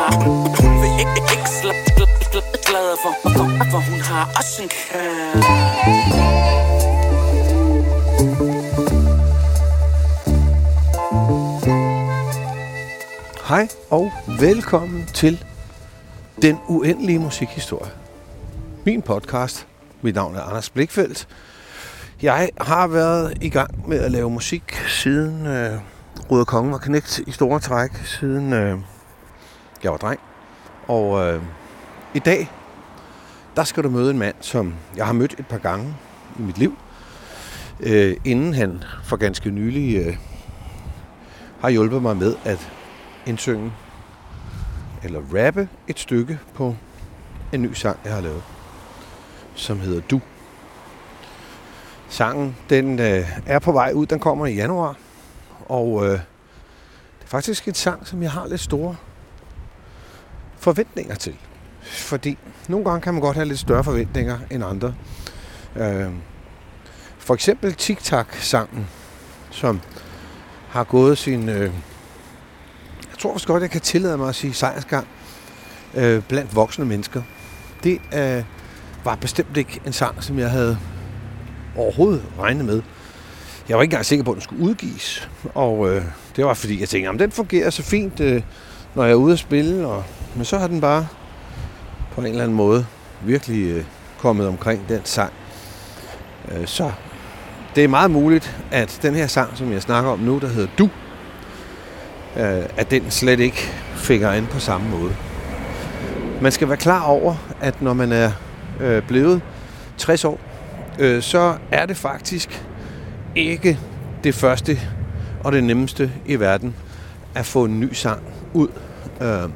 har Hun vil ikke, ikke, slappe glad for, for, for hun har også en kæreste Hej og velkommen til Den Uendelige Musikhistorie. Min podcast. Mit navn er Anders Blikfeldt. Jeg har været i gang med at lave musik siden øh, Ruder Kongen var knægt i store træk, siden øh, jeg var dreng. Og øh, i dag, der skal du møde en mand, som jeg har mødt et par gange i mit liv, øh, inden han for ganske nylig øh, har hjulpet mig med at indsynge eller rappe et stykke på en ny sang, jeg har lavet, som hedder Du. Sangen, den øh, er på vej ud, den kommer i januar, og øh, det er faktisk en sang, som jeg har lidt store forventninger til. Fordi nogle gange kan man godt have lidt større forventninger end andre. Øh, for eksempel Tic Tac-sangen, som har gået sin... Øh, jeg tror også godt, jeg kan tillade mig at sige sejrsgang øh, blandt voksne mennesker. Det øh, var bestemt ikke en sang, som jeg havde overhovedet regnet med. Jeg var ikke engang sikker på, at den skulle udgives. Og øh, det var fordi, jeg tænkte, at den fungerer så fint, øh, når jeg er ude at spille. Og, men så har den bare på en eller anden måde virkelig øh, kommet omkring den sang. Øh, så det er meget muligt, at den her sang, som jeg snakker om nu, der hedder Du, øh, at den slet ikke fik ind på samme måde. Man skal være klar over, at når man er øh, blevet 60 år, øh, så er det faktisk ikke det første og det nemmeste i verden at få en ny sang ud øh,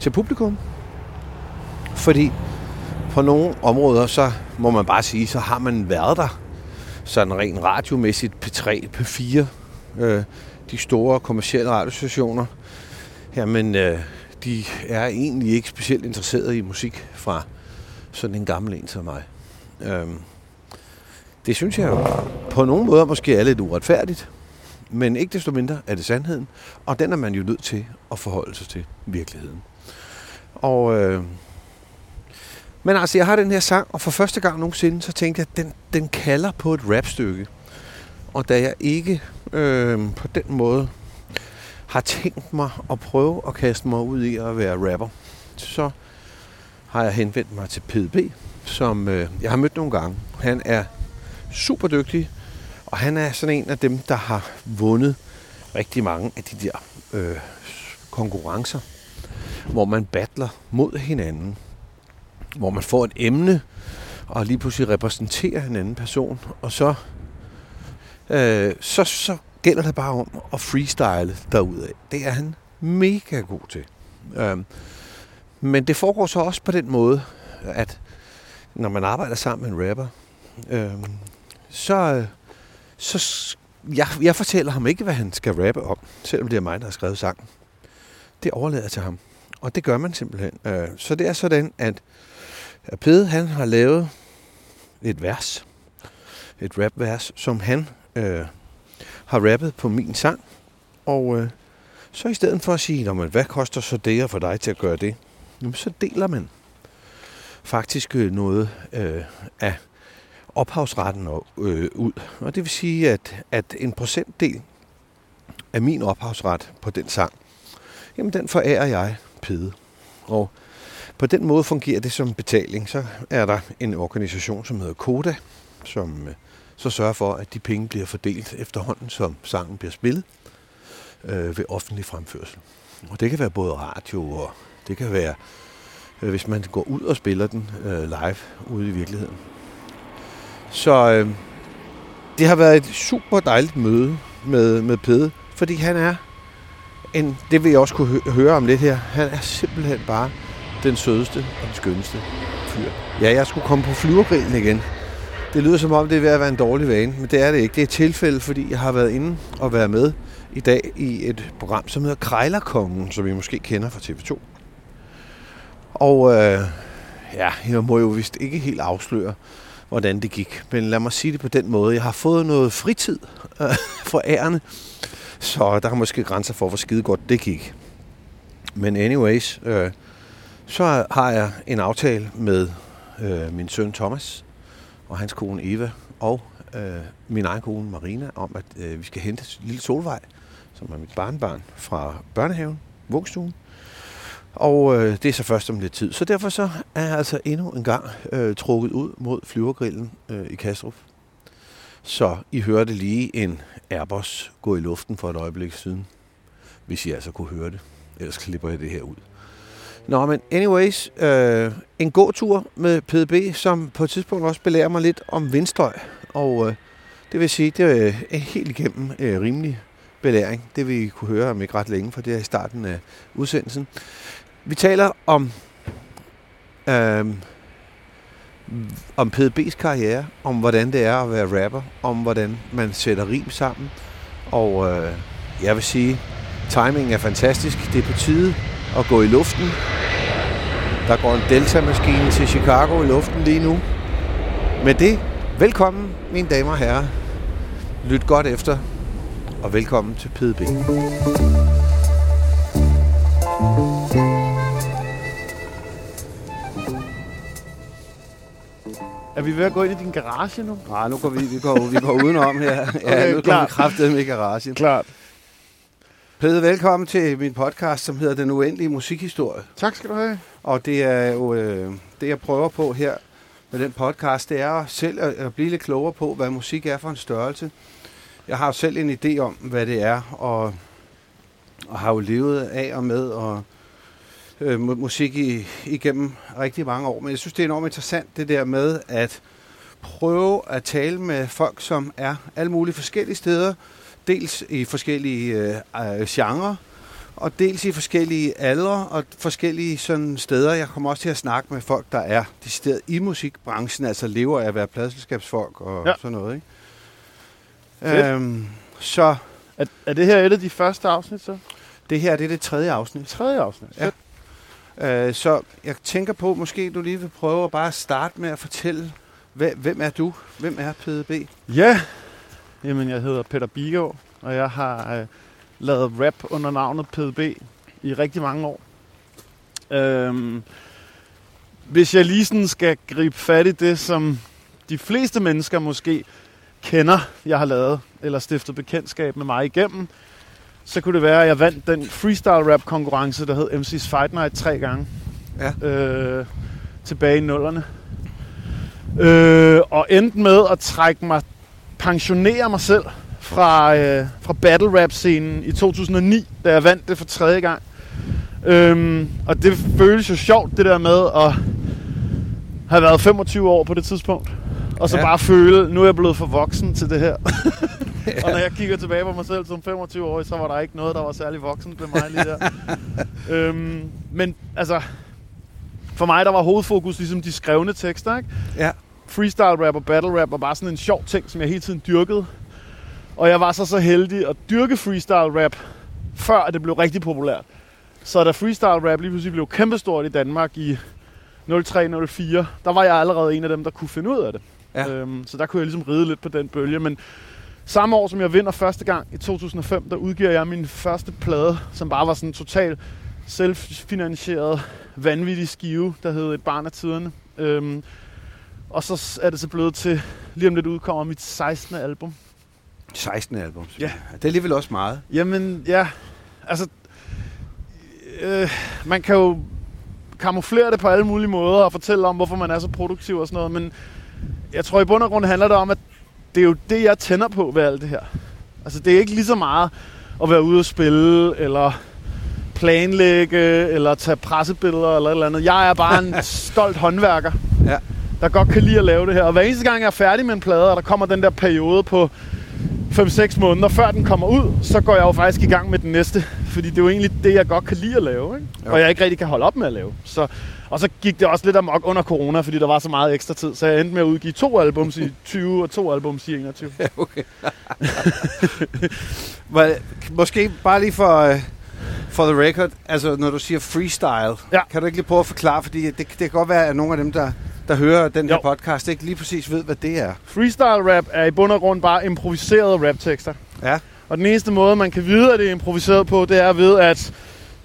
til publikum. Fordi på nogle områder, så må man bare sige, så har man været der sådan rent radiomæssigt P3, P4, øh, de store kommercielle radiostationer, jamen øh, de er egentlig ikke specielt interesserede i musik fra sådan en gammel en som mig. Øh, det synes jeg jo på nogle måder måske er lidt uretfærdigt, men ikke desto mindre er det sandheden, og den er man jo nødt til at forholde sig til virkeligheden. Og øh, men altså, jeg har den her sang, og for første gang nogensinde, så tænkte jeg, at den, den kalder på et rapstykke. Og da jeg ikke øh, på den måde har tænkt mig at prøve at kaste mig ud i at være rapper, så har jeg henvendt mig til PDB, som øh, jeg har mødt nogle gange. Han er super dygtig, og han er sådan en af dem, der har vundet rigtig mange af de der øh, konkurrencer, hvor man battler mod hinanden hvor man får et emne, og lige pludselig repræsenterer en anden person, og så, øh, så, så gælder det bare om at freestyle derudad. Det er han mega god til. Øh, men det foregår så også på den måde, at når man arbejder sammen med en rapper, øh, så, så jeg, jeg fortæller ham ikke, hvad han skal rappe om, selvom det er mig, der har skrevet sangen. Det overlader jeg til ham. Og det gør man simpelthen. Øh, så det er sådan, at Pede, han har lavet et vers, et rapvers, som han øh, har rappet på min sang. Og øh, så i stedet for at sige, men hvad koster så det for dig til at gøre det? Jamen, så deler man faktisk øh, noget øh, af ophavsretten øh, ud. Og det vil sige, at, at en procentdel af min ophavsret på den sang, jamen den forærer jeg Pede. Og på den måde fungerer det som betaling. Så er der en organisation, som hedder Koda, som øh, så sørger for, at de penge bliver fordelt efterhånden, som sangen bliver spillet øh, ved offentlig fremførsel. Og det kan være både radio, og det kan være, øh, hvis man går ud og spiller den øh, live ude i virkeligheden. Så øh, det har været et super dejligt møde med, med Pede, fordi han er en, det vil jeg også kunne høre om lidt her, han er simpelthen bare den sødeste og den skønneste fyr. Ja, jeg skulle komme på flyvergrillen igen. Det lyder som om, det er ved at være en dårlig vane, men det er det ikke. Det er et tilfælde, fordi jeg har været inde og været med i dag i et program, som hedder Krejlerkongen, som I måske kender fra TV2. Og øh, ja, jeg må jo vist ikke helt afsløre, hvordan det gik. Men lad mig sige det på den måde. Jeg har fået noget fritid øh, for ærende, så der er måske grænser for, hvor skide godt det gik. Men anyways, øh, så har jeg en aftale med øh, min søn Thomas og hans kone Eva og øh, min egen kone Marina om, at øh, vi skal hente lille Solvej, som er mit barnbarn, fra børnehaven, vuggestuen. Og øh, det er så først om lidt tid. Så derfor så er jeg altså endnu en gang øh, trukket ud mod flyvergrillen øh, i Kastrup. Så I hørte lige en Airbus gå i luften for et øjeblik siden. Hvis I altså kunne høre det. Ellers klipper jeg det her ud. Nå, men anyways, øh, en god tur med PDB, som på et tidspunkt også belærer mig lidt om vindstøj. Og øh, det vil sige, det er helt igennem øh, rimelig belæring. Det vi kunne høre om ikke ret længe, for det er i starten af udsendelsen. Vi taler om, øh, om PDB's karriere, om hvordan det er at være rapper, om hvordan man sætter rim sammen. Og øh, jeg vil sige, timingen er fantastisk. Det er på tide at gå i luften. Der går en Delta-maskine til Chicago i luften lige nu. Med det, velkommen mine damer og herrer. Lyt godt efter, og velkommen til PDB. Er vi ved at gå ind i din garage nu? Nej, nu går vi, vi, går, vi går udenom her. Ja, Okay, nu går vi kraftedet i garagen. Klart. Pede, velkommen til min podcast, som hedder Den Uendelige Musikhistorie. Tak skal du have. Og det er jo øh, det, jeg prøver på her med den podcast, det er selv at, at blive lidt klogere på, hvad musik er for en størrelse. Jeg har jo selv en idé om, hvad det er, og, og har jo levet af og med og øh, mu- musik i, igennem rigtig mange år. Men jeg synes, det er enormt interessant, det der med at prøve at tale med folk, som er alle mulige forskellige steder, dels i forskellige øh, øh, genrer, og dels i forskellige aldre og forskellige sådan steder. Jeg kommer også til at snakke med folk, der er decideret i musikbranchen, altså lever af at være pladselskabsfolk og Ja. sådan noget. Ikke? Fedt. Øhm, så Er, er det her et af de første afsnit så? det her det er det tredje afsnit. Tredje afsnit. Ja. Øh, så jeg tænker på, måske du lige vil prøve at bare starte med at fortælle, hvem, hvem er du? Hvem er PDB? Ja. Jamen, jeg hedder Peter Bigård, og jeg har øh, lavet rap under navnet PDB i rigtig mange år. Øhm, hvis jeg lige sådan skal gribe fat i det, som de fleste mennesker måske kender, jeg har lavet, eller stiftet bekendtskab med mig igennem, så kunne det være, at jeg vandt den freestyle rap konkurrence, der hed MC's Fight Night tre gange. Ja. Øh, tilbage i nullerne. Øh, og endte med at trække mig, pensionere mig selv fra, øh, fra battle rap scenen i 2009, da jeg vandt det for tredje gang. Øhm, og det føles jo sjovt, det der med at have været 25 år på det tidspunkt. Og så Ja. bare føle, nu er jeg blevet for voksen til det her. Og når jeg kigger tilbage på mig selv som 25-årig, så var der ikke noget, der var særlig voksen ved mig lige der. øhm, men altså, for mig der var hovedfokus ligesom de skrevne tekster, ikke? Ja. Freestyle rap og battle rap var bare sådan en sjov ting, som jeg hele tiden dyrkede. Og jeg var så så heldig at dyrke freestyle rap, før at det blev rigtig populært. Så da freestyle rap lige pludselig blev kæmpestort i Danmark i 03-04, der var jeg allerede en af dem, der kunne finde ud af det. Ja. Øhm, så der kunne jeg ligesom ride lidt på den bølge. Men samme år, som jeg vinder første gang i 2005, der udgiver jeg min første plade, som bare var sådan en total selvfinansieret, vanvittig skive, der hed Et barn af tiderne. Øhm, og så er det så blevet til, lige om lidt udkommer mit 16. album. 16 album. Ja. Det er alligevel også meget. Jamen, ja, altså, øh, man kan jo kamuflere det på alle mulige måder og fortælle om, hvorfor man er så produktiv og sådan noget, men jeg tror i bund og grund handler det om, at det er jo det, jeg tænder på ved alt det her. Altså, det er ikke lige så meget at være ude og spille, eller planlægge, eller tage pressebilleder, eller et eller andet. Jeg er bare en stolt håndværker, Ja. der godt kan lide at lave det her. Og hver eneste gang, jeg er færdig med en plade, og der kommer den der periode på 5-6 måneder, før den kommer ud, så går jeg jo faktisk i gang med den næste. Fordi det er jo egentlig det, jeg godt kan lide at lave, ikke? Jo. og jeg ikke rigtig kan holde op med at lave. Så, og så gik det også lidt amok under corona, fordi der var så meget ekstra tid. Så jeg endte med at udgive to albums i 20 og to albums i 21. Ja, okay. Måske bare lige for, uh, for the record, altså når du siger freestyle, Ja. kan du ikke lige prøve at forklare, fordi det, det kan godt være, at nogle af dem, der, der hører den her Jo. podcast, ikke lige præcis ved, hvad det er. Freestyle rap er i bund og grund bare improviserede raptekster. Ja. Og den eneste måde, man kan vide, at det er improviseret på, det er ved, at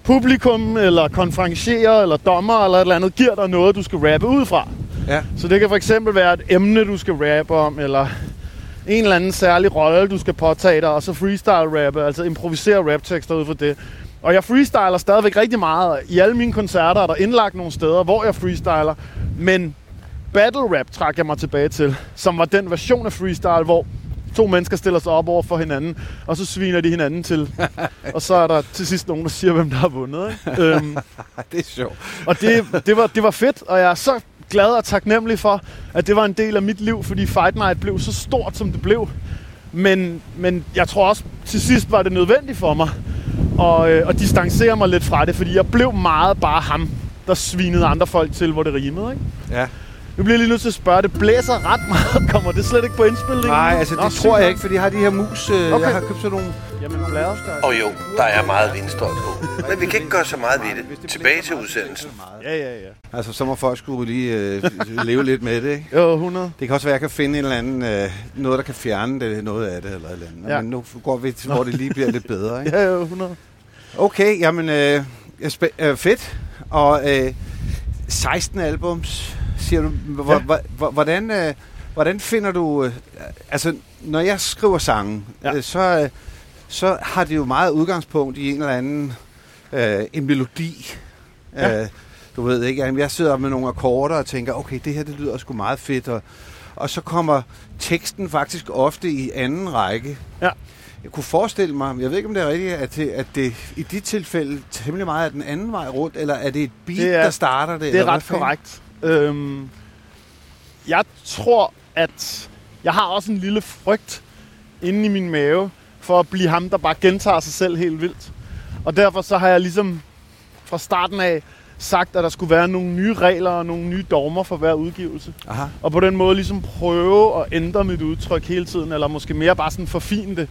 publikum, eller konferencier, eller dommer, eller et eller andet, giver dig noget, du skal rappe ud fra. Ja. Så det kan for eksempel være et emne, du skal rappe om, eller en eller anden særlig rolle, du skal påtage dig, og så freestyle rappe, altså improvisere raptekster ud for det. Og jeg freestyler stadigvæk rigtig meget. I alle mine koncerter er der indlagt nogle steder, hvor jeg freestyler. Men battle rap trak jeg mig tilbage til, som var den version af freestyle, hvor to mennesker stiller sig op over for hinanden, og så sviner de hinanden til. og så er der til sidst nogen, der siger, hvem der har vundet. Ikke? øhm, det er sjovt. og det, det, var, det var fedt, og jeg er så glad og taknemmelig for, at det var en del af mit liv, fordi Fight Night blev så stort, som det blev. Men, men jeg tror også, til sidst var det nødvendigt for mig at, øh, at distancere mig lidt fra det, fordi jeg blev meget bare ham, der svinede andre folk til, hvor det rimede. Ikke? Ja. Nu bliver jeg lige nødt til at spørge, det blæser ret meget. Kommer det slet ikke på indspilningen? Nej, altså det Nå, tror jeg ikke, for de har de her mus. Øh, Okay. Jeg har købt sådan nogle... Jamen, blader. Og jo, der er meget vindstøj på. Men vi kan ikke gøre så meget ved det. Tilbage til udsendelsen. Ja, ja, ja. Altså, så må folk skulle lige øh, leve lidt med det, ikke? Jo, 100. Det kan også være, at jeg kan finde en eller anden, øh, noget, der kan fjerne det, noget af det, eller et eller andet. Ja. Men nu går vi til, hvor det lige bliver lidt bedre, ikke? Ja, jo, 100. Okay, jamen, øh, spæ- øh, fedt. Og øh, 16 albums, siger du. Hvor, hvordan, øh, hvordan finder du... Øh, altså, når jeg skriver sange, Ja. øh, så, øh, så har det jo meget udgangspunkt i en eller anden øh, en melodi. Ja. Øh, du ved ikke, jeg sidder med nogle akkorder og tænker, okay, det her det lyder sgu meget fedt. Og, og så kommer teksten faktisk ofte i anden række. Ja. Jeg kunne forestille mig, jeg ved ikke om det er rigtigt, at det, at det i dit tilfælde temmelig meget er den anden vej rundt, eller er det et beat, Det er- er, der starter det? Det er ret korrekt. Øhm, jeg tror, at jeg har også en lille frygt inde i min mave for at blive ham, der bare gentager sig selv helt vildt. Og derfor så har jeg ligesom fra starten af sagt, at der skulle være nogle nye regler og nogle nye dogmer for hver udgivelse. Aha. Og på den måde ligesom prøve at ændre mit udtryk hele tiden, eller måske mere bare sådan forfine det.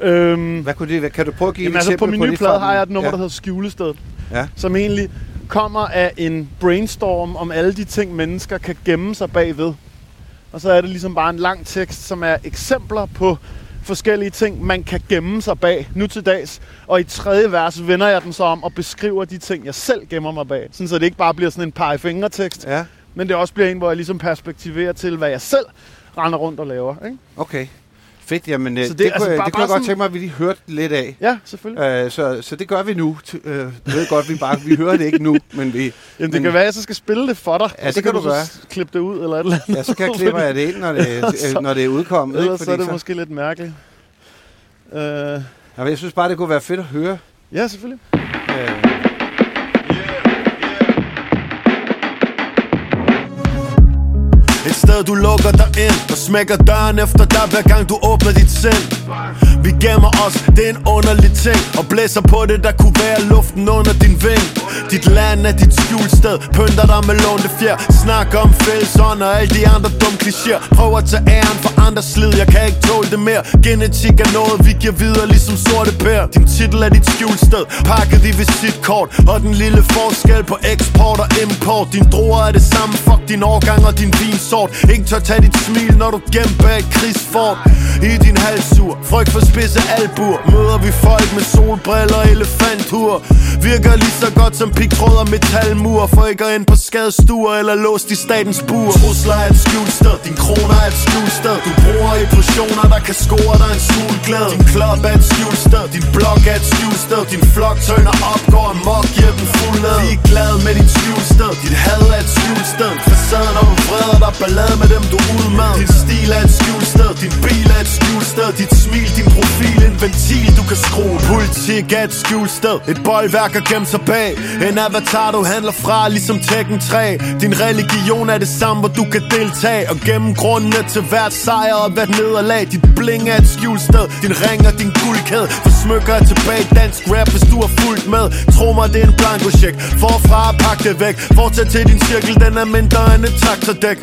Øhm, Hvad kunne det være? Kan du prøve at give Jamen et altså på min nye plade har jeg et nummer, ja. der hedder Skjulested. Ja. Som egentlig kommer af en brainstorm om alle de ting, mennesker kan gemme sig bagved. Og så er det ligesom bare en lang tekst, som er eksempler på forskellige ting, man kan gemme sig bag nu til dags. Og i tredje vers vender jeg den så om og beskriver de ting, jeg selv gemmer mig bag. Sådan så det ikke bare bliver sådan en pege fingre tekst, Ja, men det også bliver en, hvor jeg ligesom perspektiverer til, hvad jeg selv render rundt og laver. Ikke? okay. Fedt, jamen øh, Så det, det- det, altså, kunne, bare- det kunne jeg godt tænke mig, at vi lige hørte lidt af. Ja, selvfølgelig. Øh, så, så det gør vi nu. T- Øh, ved godt, vi bare vi hører det ikke nu, men vi, Jamen, det men- kan være, at jeg så skal spille det for dig. Ja, så det kan du så gøre. s- klippe det ud eller et eller andet. ja, så kan jeg klippe jeg det ind, når det, øh, når det er udkommet. ikke? Ellers så er Fordi det måske lidt mærkeligt. Uh, Ja, men jeg synes bare, det kunne være fedt at høre. ja, selvfølgelig. Øh, sted du lukker dig ind Og smækker døren efter dig hver gang du åbner dit sind. Vi gemmer os, det er en underlig ting Og blæser på det, der kunne være luften under din ving Dit land er dit skjulsted Pynter dig med lånte fjer. Snak om fællesånd og alle de andre dumme klichéer. Prøv at tage æren for andre slid Jeg kan ikke tåle det mere. Genetik er noget, vi giver videre ligesom sorte bær. Din titel er dit skjulsted Pakket i visitkort. Og den lille forskel på eksport og import. Din druer er det samme, fuck din årgang og din vinsort. Ikke tør tage dit smil, når du gemt bag krigsform I din halsur, frygt for spidse albuer. Møder vi folk med solbriller og elefanthur Virker lige så godt som pigtråd og metalmur For ikke at ind på skadestuer eller låst i statens bur Trusler er et skjulsted, din kroner er et skjulsted Du bruger illusioner, der kan score dig en solglæde Din klub er et skjulsted, din blog er et skjulsted Din flok tønder op, går amok, giver den fuld led. Er glad med dit skjulsted, dit had er et skjulsted Facaden når du vreder dig, ballade med dem du er Din stil er et skjulsted, din bil er et skjulsted Dit smil, din profil, en ventil. Du kan skrue. Politik er et skjulsted, et boldværk at gemme sig bag. En avatar du handler fra, ligesom Tekken 3 Din religion er det samme, hvor du kan deltage. Og gennem grundene til hvert sejr og hvert nederlag. Dit bling er et skjulsted, din ring og din guldkæde. For smykker er tilbage. Dansk rap, hvis du har fulgt med. Tro mig, det er en blanko check Forfra at pakke det væk. Fortsæt til din cirkel, den er mindre end et traktordæk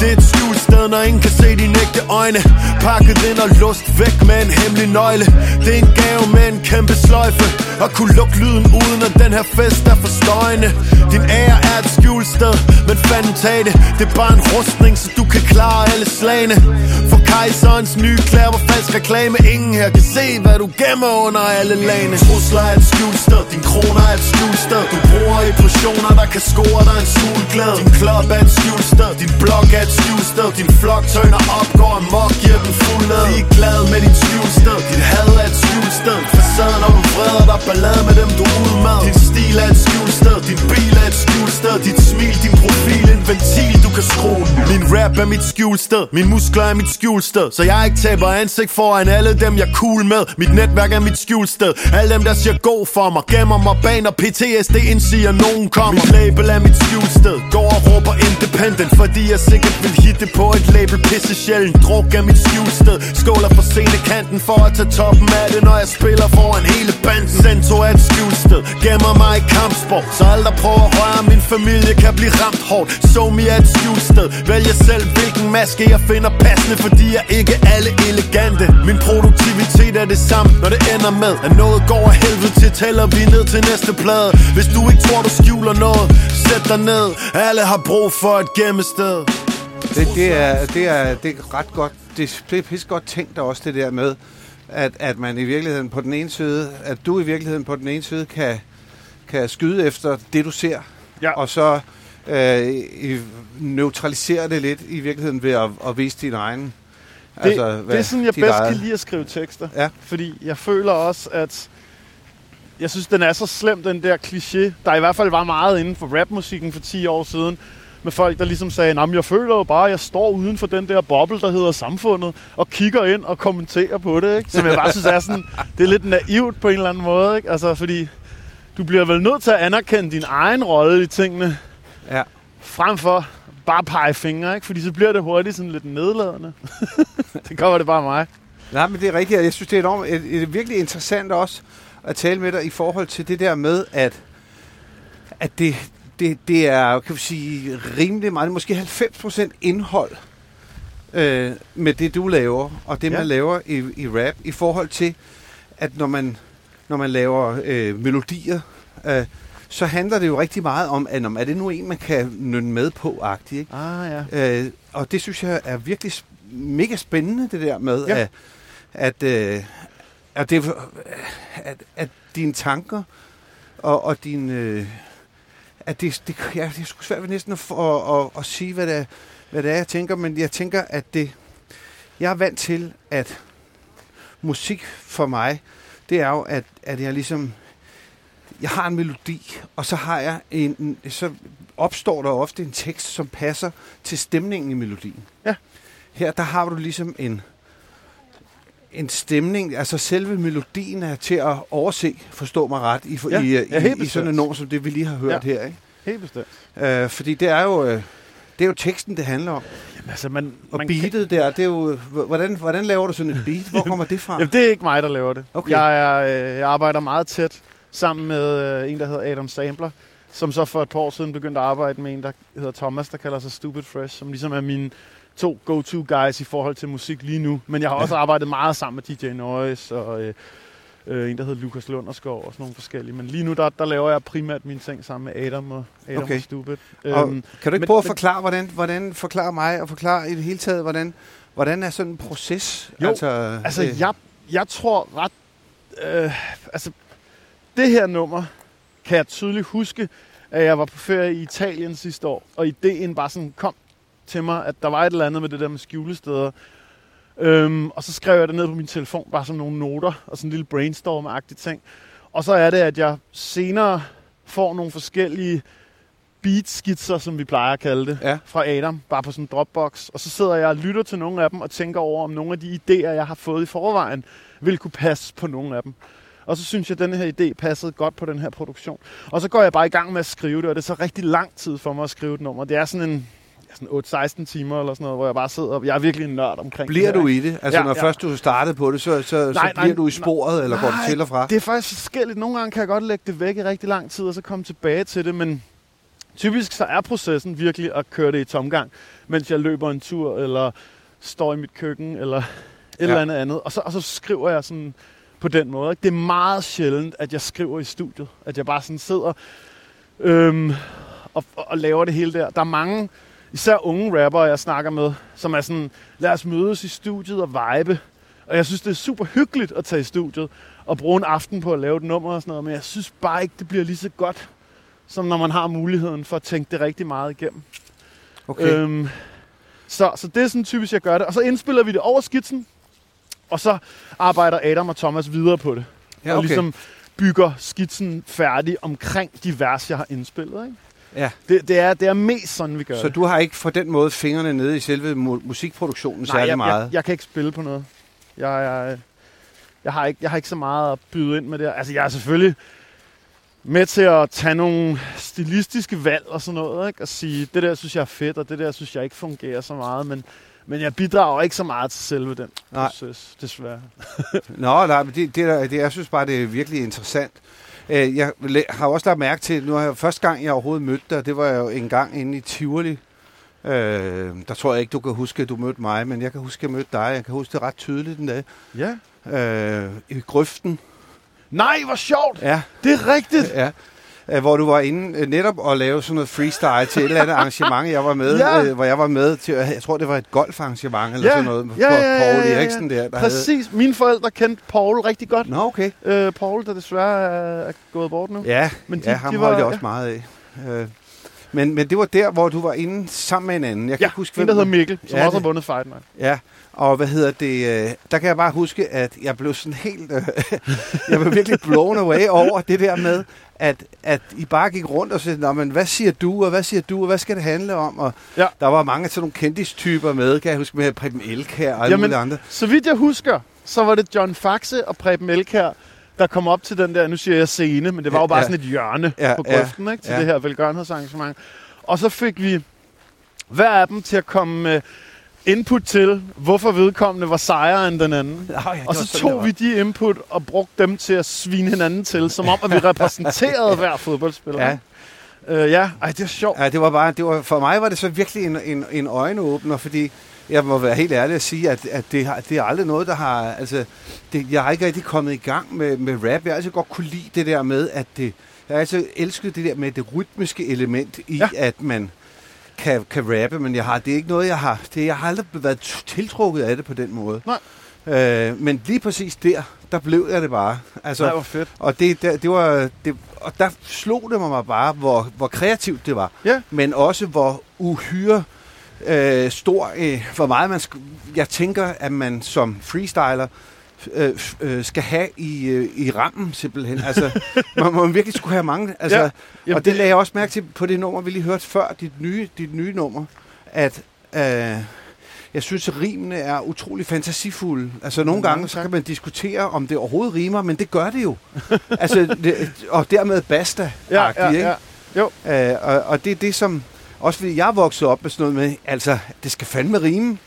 Det er et skjulsted, når ingen kan se dine ægte øjne. Pakket ind og lust væk med en hemmelig nøgle. Det er en gave med en kæmpe sløjfe. Og kunne lukke lyden uden at den her fest er for støjende. Din ære er et skjulsted, men fanden tag det. Det er bare en rustning, så du kan klare alle slagene. For kejserens nye klæder var falsk reklame Ingen her kan se, hvad du gemmer under alle lagene. Trusler er et skjulsted, din kroner er et skjulsted Du bruger ambitioner, der kan score dig en skuldglæde Din klub er et skjulsted, din blog er et skjulsted Din flok tøner op, går amok, giver den fuld led. Er glad med dit skjulsted, dit had er et skjulsted Facaden, når du vreder dig, ballade med dem du er ude med. Din stil er et skjulsted, din bil er et skjulsted Dit smil, din profil, en ventil, du kan skrue. Min rap er mit skjulsted, min muskler er mit skjulsted Så jeg ikke taber ansigt foran alle dem, jeg cool med. Mit netværk er mit skjulsted, alle dem, der siger god for mig. Gemmer mig bag, når PTSD indsiger, nogen kommer. Mit label er mit skjulsted, går og råber independent Fordi jeg sikkert vil hitte på et label. Pisse sjældent. Druk er mit skjulsted, skåler for kanten For at tage toppen af det, når jeg spiller foran hele banden. Cento er et skjulsted, gemmer mig i kampsport Så alle der prøver at røre min familie kan blive ramt hårdt. So me er et skjulsted, vælger selv hvilken maske jeg finder passende Fordi jeg ikke alle elegant elegante Min produktivitet er det samme, når det ender med At noget går af helvede til, tæller vi ned til næste plade Hvis du ikke tror du skjuler noget, sæt dig ned Alle har brug for et gemmested Det, det, er, det, er, det er ret godt. Det er pisse godt tænkt også det der med, at, at man i virkeligheden på den ene side, at du i virkeligheden på den ene side kan, kan skyde efter det, du ser, Ja. og så øh, neutralisere det lidt i virkeligheden ved at, at vise din egen. Det, altså, det er sådan, jeg bedst eget- kan lide at skrive tekster. Ja. Fordi jeg føler også, at jeg synes, den er så slem, den der kliché, der i hvert fald var meget inden for rapmusikken for 10 år siden, med folk, der ligesom sagde, at jeg føler jo bare, at jeg står uden for den der boble, der hedder samfundet, og kigger ind og kommenterer på det, ikke? Som jeg bare synes er sådan, det er lidt naivt på en eller anden måde, ikke? Altså, fordi du bliver vel nødt til at anerkende din egen rolle i tingene, Ja. frem for bare pege fingre, ikke? Fordi så bliver det hurtigt sådan lidt nedladende. det kommer det bare mig. Nej, men det er rigtigt. Jeg synes, det er enormt, et, et, virkelig interessant også at tale med dig i forhold til det der med, at, at det, det, det er, kan vi sige, rimelig meget, måske 90% indhold øh, med det, du laver, og det, Ja. man laver i, i rap, i forhold til, at når man, når man laver øh, melodier, øh, så handler det jo rigtig meget om, at om, er det nu en, man kan nynne med på, agtigt, ikke? Ah, ja. Øh, og det synes jeg er virkelig mega spændende, det der med, Ja. ja. at, at, øh, at, det, at, at dine tanker og, og din... Øh, at det, det, ja, det er sgu svært ved næsten at, at, at, at sige, hvad det, er, hvad det er, jeg tænker, men jeg tænker, at det... Jeg er vant til, at musik for mig, det er jo, at, at jeg ligesom... Jeg har en melodi, og så har jeg en, så opstår der ofte en tekst, som passer til stemningen i melodien. Ja. Her, der har du ligesom en, en stemning, altså selve melodien er til at overse, forstå mig ret, i, Ja, i, ja, i, sådan en nummer, som det vi lige har hørt Ja. her. Ikke? Helt bestemt. Øh, fordi det er jo... Øh, det er jo teksten, det handler om. Jamen, altså, man, Og man beatet der, det er jo... Hvordan, hvordan laver du sådan et beat? Hvor kommer det fra? Jamen, det er ikke mig, der laver det. Okay. Jeg, er, øh, jeg arbejder meget tæt sammen med øh, en, der hedder Adam Sampler, som så for et par år siden begyndte at arbejde med en, der hedder Thomas, der kalder sig Stupid Fresh, som ligesom er mine to go-to guys i forhold til musik lige nu. Men jeg har også arbejdet meget sammen med DJ Noise og øh, øh, en, der hedder Lukas Lunderskov og sådan nogle forskellige. Men lige nu, der, der laver jeg primært mine ting sammen med Adam og Adam Okay. og Stupid. Og Øhm, kan du ikke men- prøve at forklare, hvordan, hvordan forklare mig, og forklare i det hele taget, hvordan, hvordan er sådan en proces? Jo, altså, Altså, øh, jeg, jeg tror ret... Øh, altså, det her nummer kan jeg tydeligt huske, at jeg var på ferie i Italien sidste år, og ideen bare sådan kom til mig, at der var et eller andet med det der med skjulesteder. Øhm, og så skrev jeg det ned på min telefon, bare som nogle noter og sådan en lille brainstorm-agtig ting. Og så er det, at jeg senere får nogle forskellige beatskitser, som vi plejer at kalde det, Ja. fra Adam, bare på sådan en Dropbox. Og så sidder jeg og lytter til nogle af dem og tænker over, om nogle af de idéer, jeg har fået i forvejen, vil kunne passe på nogle af dem. Og så synes jeg, at denne her idé passede godt på den her produktion. Og så går jeg bare i gang med at skrive det, og det er så rigtig lang tid for mig at skrive et nummer. Det er sådan en sådan 8-16 timer eller sådan noget, hvor jeg bare sidder og jeg er virkelig en nørd omkring Bliver det du i det? Altså, Ja, når ja. først du startede på det, så, så, så Nej, bliver nej, du i sporet, eller går du nej, til og fra? Det er faktisk forskelligt. Nogle gange kan jeg godt lægge det væk i rigtig lang tid, og så komme tilbage til det, men typisk så er processen virkelig at køre det i tomgang, mens jeg løber en tur, eller står i mit køkken, eller et ja. eller andet andet. Og så, og så skriver jeg sådan på den måde. Ikke? Det er meget sjældent, at jeg skriver i studiet. At jeg bare sådan sidder øhm, og, og laver det hele der. Der er mange, især unge rappere, jeg snakker med, som er sådan, lad os mødes i studiet og vibe. Og jeg synes, det er super hyggeligt at tage i studiet og bruge en aften på at lave et nummer og sådan noget, men jeg synes bare ikke, det bliver lige så godt som når man har muligheden for at tænke det rigtig meget igennem. Okay. Øhm, så, så det er sådan typisk, jeg gør det. Og så indspiller vi det over skitsen, og så arbejder Adam og Thomas videre på det. ja, Og okay. ligesom bygger skitsen færdig omkring de vers, jeg har indspillet. Ikke? ja. Det, det, er, det er mest sådan, vi gør Så det. du har ikke på den måde fingrene nede i selve mu- musikproduktionen Nej, særlig jeg, meget? Jeg, jeg kan ikke spille på noget. Jeg, jeg, jeg, har ikke, jeg har ikke så meget at byde ind med det. Altså, jeg er selvfølgelig med til at tage nogle stilistiske valg og sådan noget, ikke? og sige, det der synes jeg er fedt, og det der synes jeg ikke fungerer så meget, men, men jeg bidrager ikke så meget til selve den Nej. proces, desværre. Nå, nej, men det, det, det, jeg synes bare, det er virkelig interessant. Øh, Jeg har også lagt mærke til, nu har jeg første gang, jeg overhovedet mødte dig, det var jo en gang inde i Tivoli. Øh, der tror jeg ikke, du kan huske, at du mødte mig, men jeg kan huske, at jeg mødte dig. Jeg kan huske det ret tydeligt den dag. Ja. Øh, I grøften. Nej, hvor sjovt! Ja, Det er rigtigt! ja. Øh, hvor du var inde øh, netop at lave sådan noget freestyle til et eller andet arrangement, jeg var med, Ja. øh, hvor jeg var med til, jeg tror, det var et golfarrangement eller Ja. sådan noget, Ja, ja, ja, Paul ja, ja. Eriksen der. Der Præcis. Mine forældre kendte Paul rigtig godt. Havde... Nå, okay. Øh, Paul, der desværre er, er gået bort nu. Ja, Men de- ja ham de var- holdt jeg ja. også meget af. Øh, men, men det var der, hvor du var inde sammen med en anden. Jeg kan Ja, ikke huske, en, der hedder Mikkel, som Ja, også har det- vundet Fight Night. Ja, og hvad hedder det? Øh, der kan jeg bare huske, at jeg blev sådan helt... Øh, jeg blev virkelig blown away over det der med, at, at I bare gik rundt og sagde, Nå, men hvad siger du, og hvad siger du, og hvad skal det handle om? Og Ja. der var mange af sådan nogle kendistyper med, kan jeg huske, med Preben Elkær og alle Jamen, mulige andre. Så vidt jeg husker, så var det John Faxe og Preben Elkær, der kom op til den der, nu siger jeg scene, men det var jo Ja, bare ja. sådan et hjørne Ja, på ja, grøften, ikke, til ja. det her velgørenhedsarrangement. Og så fik vi hver af dem til at komme med input til, hvorfor vedkommende var sejere end den anden. Oh, ja, Og så tog vi de input og brugte dem til at svine hinanden til, som om, at vi repræsenterede hver fodboldspiller. Ja. Øh, ja, ej, det er sjovt. Ja, det var bare, det var, for mig var det så virkelig en, en, en øjenåbner, fordi jeg må være helt ærlig at sige, at, at det, har, det er aldrig noget, der har... Altså, det, jeg har ikke rigtig kommet i gang med, med rap. Jeg har altid godt kunne lide det der med, at det... Jeg har altid elsket det der med det rytmiske element i, ja. at man kan, kan rappe, men jeg har, det er ikke noget, jeg har... Det, jeg har aldrig været tiltrukket af det på den måde. Nej. Øh, men lige præcis der, der blev jeg det bare. Altså, det var fedt. og det, det, det var, det, og der slog det mig bare, hvor, hvor kreativt det var. Ja. Men også hvor uhyre øh, stor, øh, hvor meget man, sk- jeg tænker, at man som freestyler øh, øh, skal have i, øh, i rammen simpelthen. Altså, man må virkelig skulle have mange. Altså, Ja. ja. Jamen, og det lagde jeg også mærke til på det nummer, vi lige hørte før, dit nye, dit nye nummer, at øh, jeg synes, at rimene er utrolig fantasifulde. Altså nogle gange, så kan man diskutere, om det overhovedet rimer, men det gør det jo. altså, det, og dermed basta Ja, ja, ja. Jo. Øh, og, og det er det, som... Også fordi jeg vokset op med sådan noget med, altså, det skal fandme rime.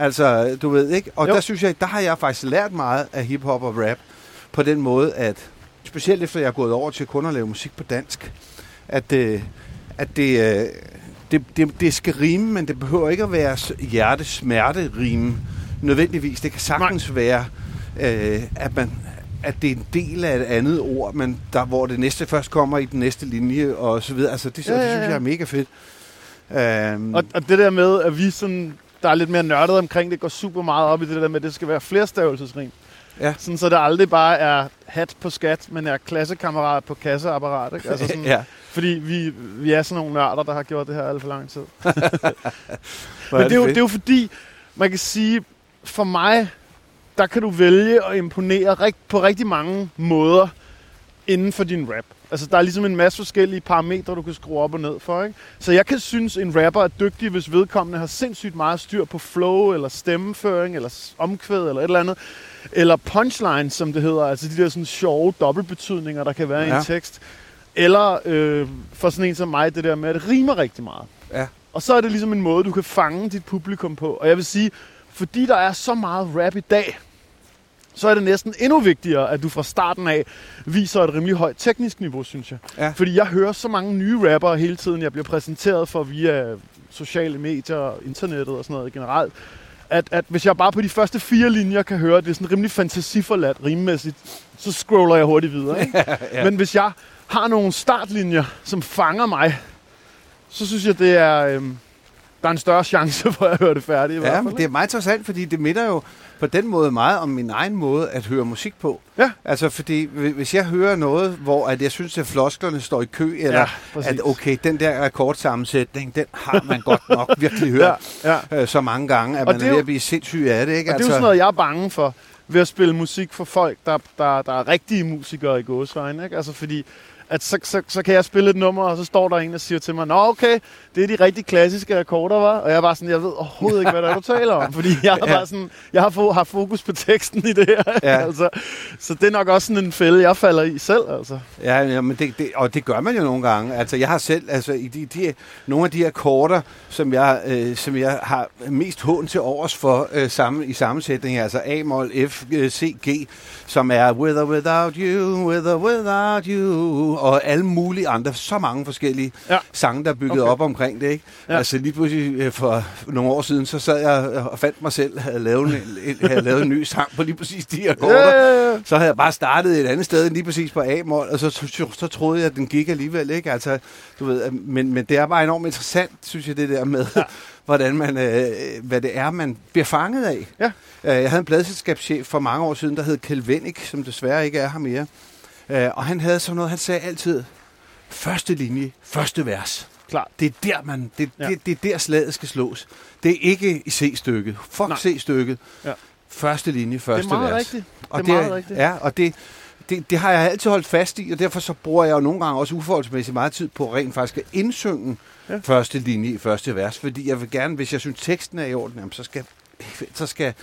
Altså, du ved ikke? Og Jo. der synes jeg, der har jeg faktisk lært meget af hiphop og rap. På den måde, at specielt efter jeg er gået over til kun at lave musik på dansk, at, øh, at det, øh, det, det, det skal rime, men det behøver ikke at være hjertesmerte rime nødvendigvis. Det kan sagtens Nej. være, øh, at man at det er en del af et andet ord, men der, hvor det næste først kommer i den næste linje og så videre. Altså, det, ja, Ja, det ja, synes ja. jeg er mega fedt. Um, Og, og det der med, at vi sådan, der er lidt mere nørdet omkring det, går super meget op i det der med, at det skal være flerstavelsesrim. Ja. Sådan, så det aldrig bare er hat på skat, men er klassekammerat på kasseapparat. Ikke? Altså sådan, ja. Fordi vi, vi er sådan nogle nørder, der har gjort det her alt for lang tid. Men det er, jo, det er jo fordi, man kan sige, for mig, der kan du vælge at imponere rigt, på rigtig mange måder inden for din rap. Altså, der er ligesom en masse forskellige parametre, du kan skrue op og ned for, ikke? Så jeg kan synes, en rapper er dygtig, hvis vedkommende har sindssygt meget styr på flow, eller stemmeføring, eller omkvæd, eller et eller andet. Eller punchline, som det hedder. Altså de der sådan sjove dobbeltbetydninger, der kan være ja. i en tekst. Eller øh, for sådan en som mig, det der med, at det rimer rigtig meget. Ja. Og så er det ligesom en måde, du kan fange dit publikum på. Og jeg vil sige, fordi der er så meget rap i dag, så er det næsten endnu vigtigere, at du fra starten af viser et rimelig højt teknisk niveau, synes jeg. Ja. Fordi jeg hører så mange nye rappere hele tiden, jeg bliver præsenteret for via sociale medier, internettet og sådan noget generelt, at, at hvis jeg bare på de første fire linjer kan høre, at det er sådan rimelig fantasiforladt rimmæssigt, så scroller jeg hurtigt videre. Ikke? ja. Men hvis jeg har nogle startlinjer, som fanger mig, så synes jeg, det er, øhm, der er en større chance for, at jeg hører det færdigt. i Ja, men det er meget interessant, fordi det minder jo på den måde meget om min egen måde at høre musik på. Ja. Altså, fordi hvi- hvis jeg hører noget, hvor at jeg synes, at flosklerne står i kø, eller Ja, præcis. at okay, den der akkordsammensætning, den har man godt nok virkelig hørt Ja, ja. øh, så mange gange, at Og man det er er ved jo- at blive sindssyg af det, ikke? Og det er jo sådan noget, jeg er bange for ved at spille musik for folk, der, der, der er rigtige musikere i gåsøjne. Ikke? Altså fordi, at så, så, så kan jeg spille et nummer, og så står der en, der siger til mig, Nå okay, det er de rigtig klassiske akkorder, var. Og jeg er bare sådan, jeg ved overhovedet ikke, hvad der er, du taler om. Fordi jeg har Ja. bare sådan, jeg har, fo- har fokus på teksten i det her. Ja. altså, så det er nok også sådan en fælde, jeg falder i selv. Altså. Ja, ja men det, det, og det gør man jo nogle gange. Altså, jeg har selv, altså, i de, de, nogle af de akkorder, som jeg, øh, som jeg har mest hån til overs for øh, sammen, i sammensætning, altså A-mol, F, øh, C, G, som er With or Without You, With or Without You, og alle mulige andre, så mange forskellige Ja. sange, der er bygget Okay. op omkring det, ikke? Ja. Altså, lige pludselig øh, for nogle år siden, så sad jeg og fandt mig selv, havde lavet en, en, havde lavet en ny sang på lige præcis de akkorder. Ja, ja, ja. Så havde jeg bare startet et andet sted, end lige præcis på A-mål, og så, så, så troede jeg, at den gik alligevel, ikke? Altså, du ved, men, men det er bare enormt interessant, synes jeg, det der med, ja. hvordan man, øh, hvad det er, man bliver fanget af. Ja. Øh, jeg havde en pladselskabschef for mange år siden, der hed Kjeld som desværre ikke er her mere. Øh, og han havde sådan noget, han sagde altid, første linje, første vers. Klart. Det er der, man, det, Ja. det, det er der slaget skal slås. Det er ikke i C-stykket. Fuck. C-stykket. Ja. Første linje, Det første er meget vers. rigtigt. Og Det er meget rigtigt. Ja, og det, det, det har jeg altid holdt fast i, og derfor så bruger jeg jo nogle gange også uforholdsmæssigt meget tid på rent faktisk at indsynge ja. første linje i første vers, fordi jeg vil gerne, hvis jeg synes teksten er i orden, jamen, så, skal, så, skal,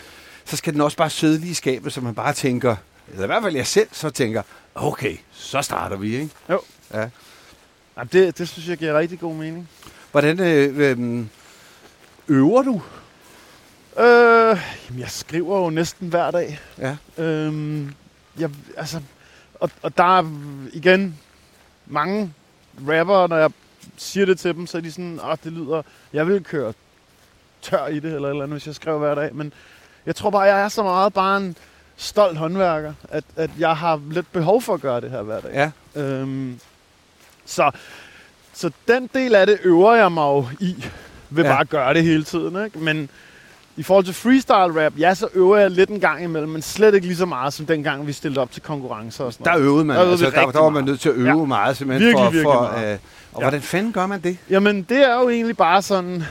så skal den også bare sidde lige i skabet, så man bare tænker, eller i hvert fald jeg selv så tænker, okay, så starter vi, ikke? Jo. Ja. Ja, det, det synes jeg giver rigtig god mening. Hvordan øh, øh, øver du? Øh, jamen, jeg skriver jo næsten hver dag. Ja. Øhm, jeg, altså, og, og der er igen mange rappere, når jeg siger det til dem, så er de sådan, at det lyder, jeg vil køre tør i det, eller eller andet, hvis jeg skriver hver dag. Men jeg tror bare, jeg er så meget bare en stolt håndværker, at, at jeg har lidt behov for at gøre det her hver dag. Ja. Øhm, så, så den del af det øver jeg mig jo i, ved ja. Bare at gøre det hele tiden. Ikke? Men i forhold til freestyle rap, ja, så øver jeg lidt en gang imellem, men slet ikke lige så meget, som dengang vi stillede op til konkurrencer og sådan Der noget. øvede man, Der øvede altså, der, der var man nødt til at øve ja. meget, simpelthen Virkelig, for, virkelig for meget. øh, og Ja. hvordan fanden gør man det? Jamen, det er jo egentlig bare sådan,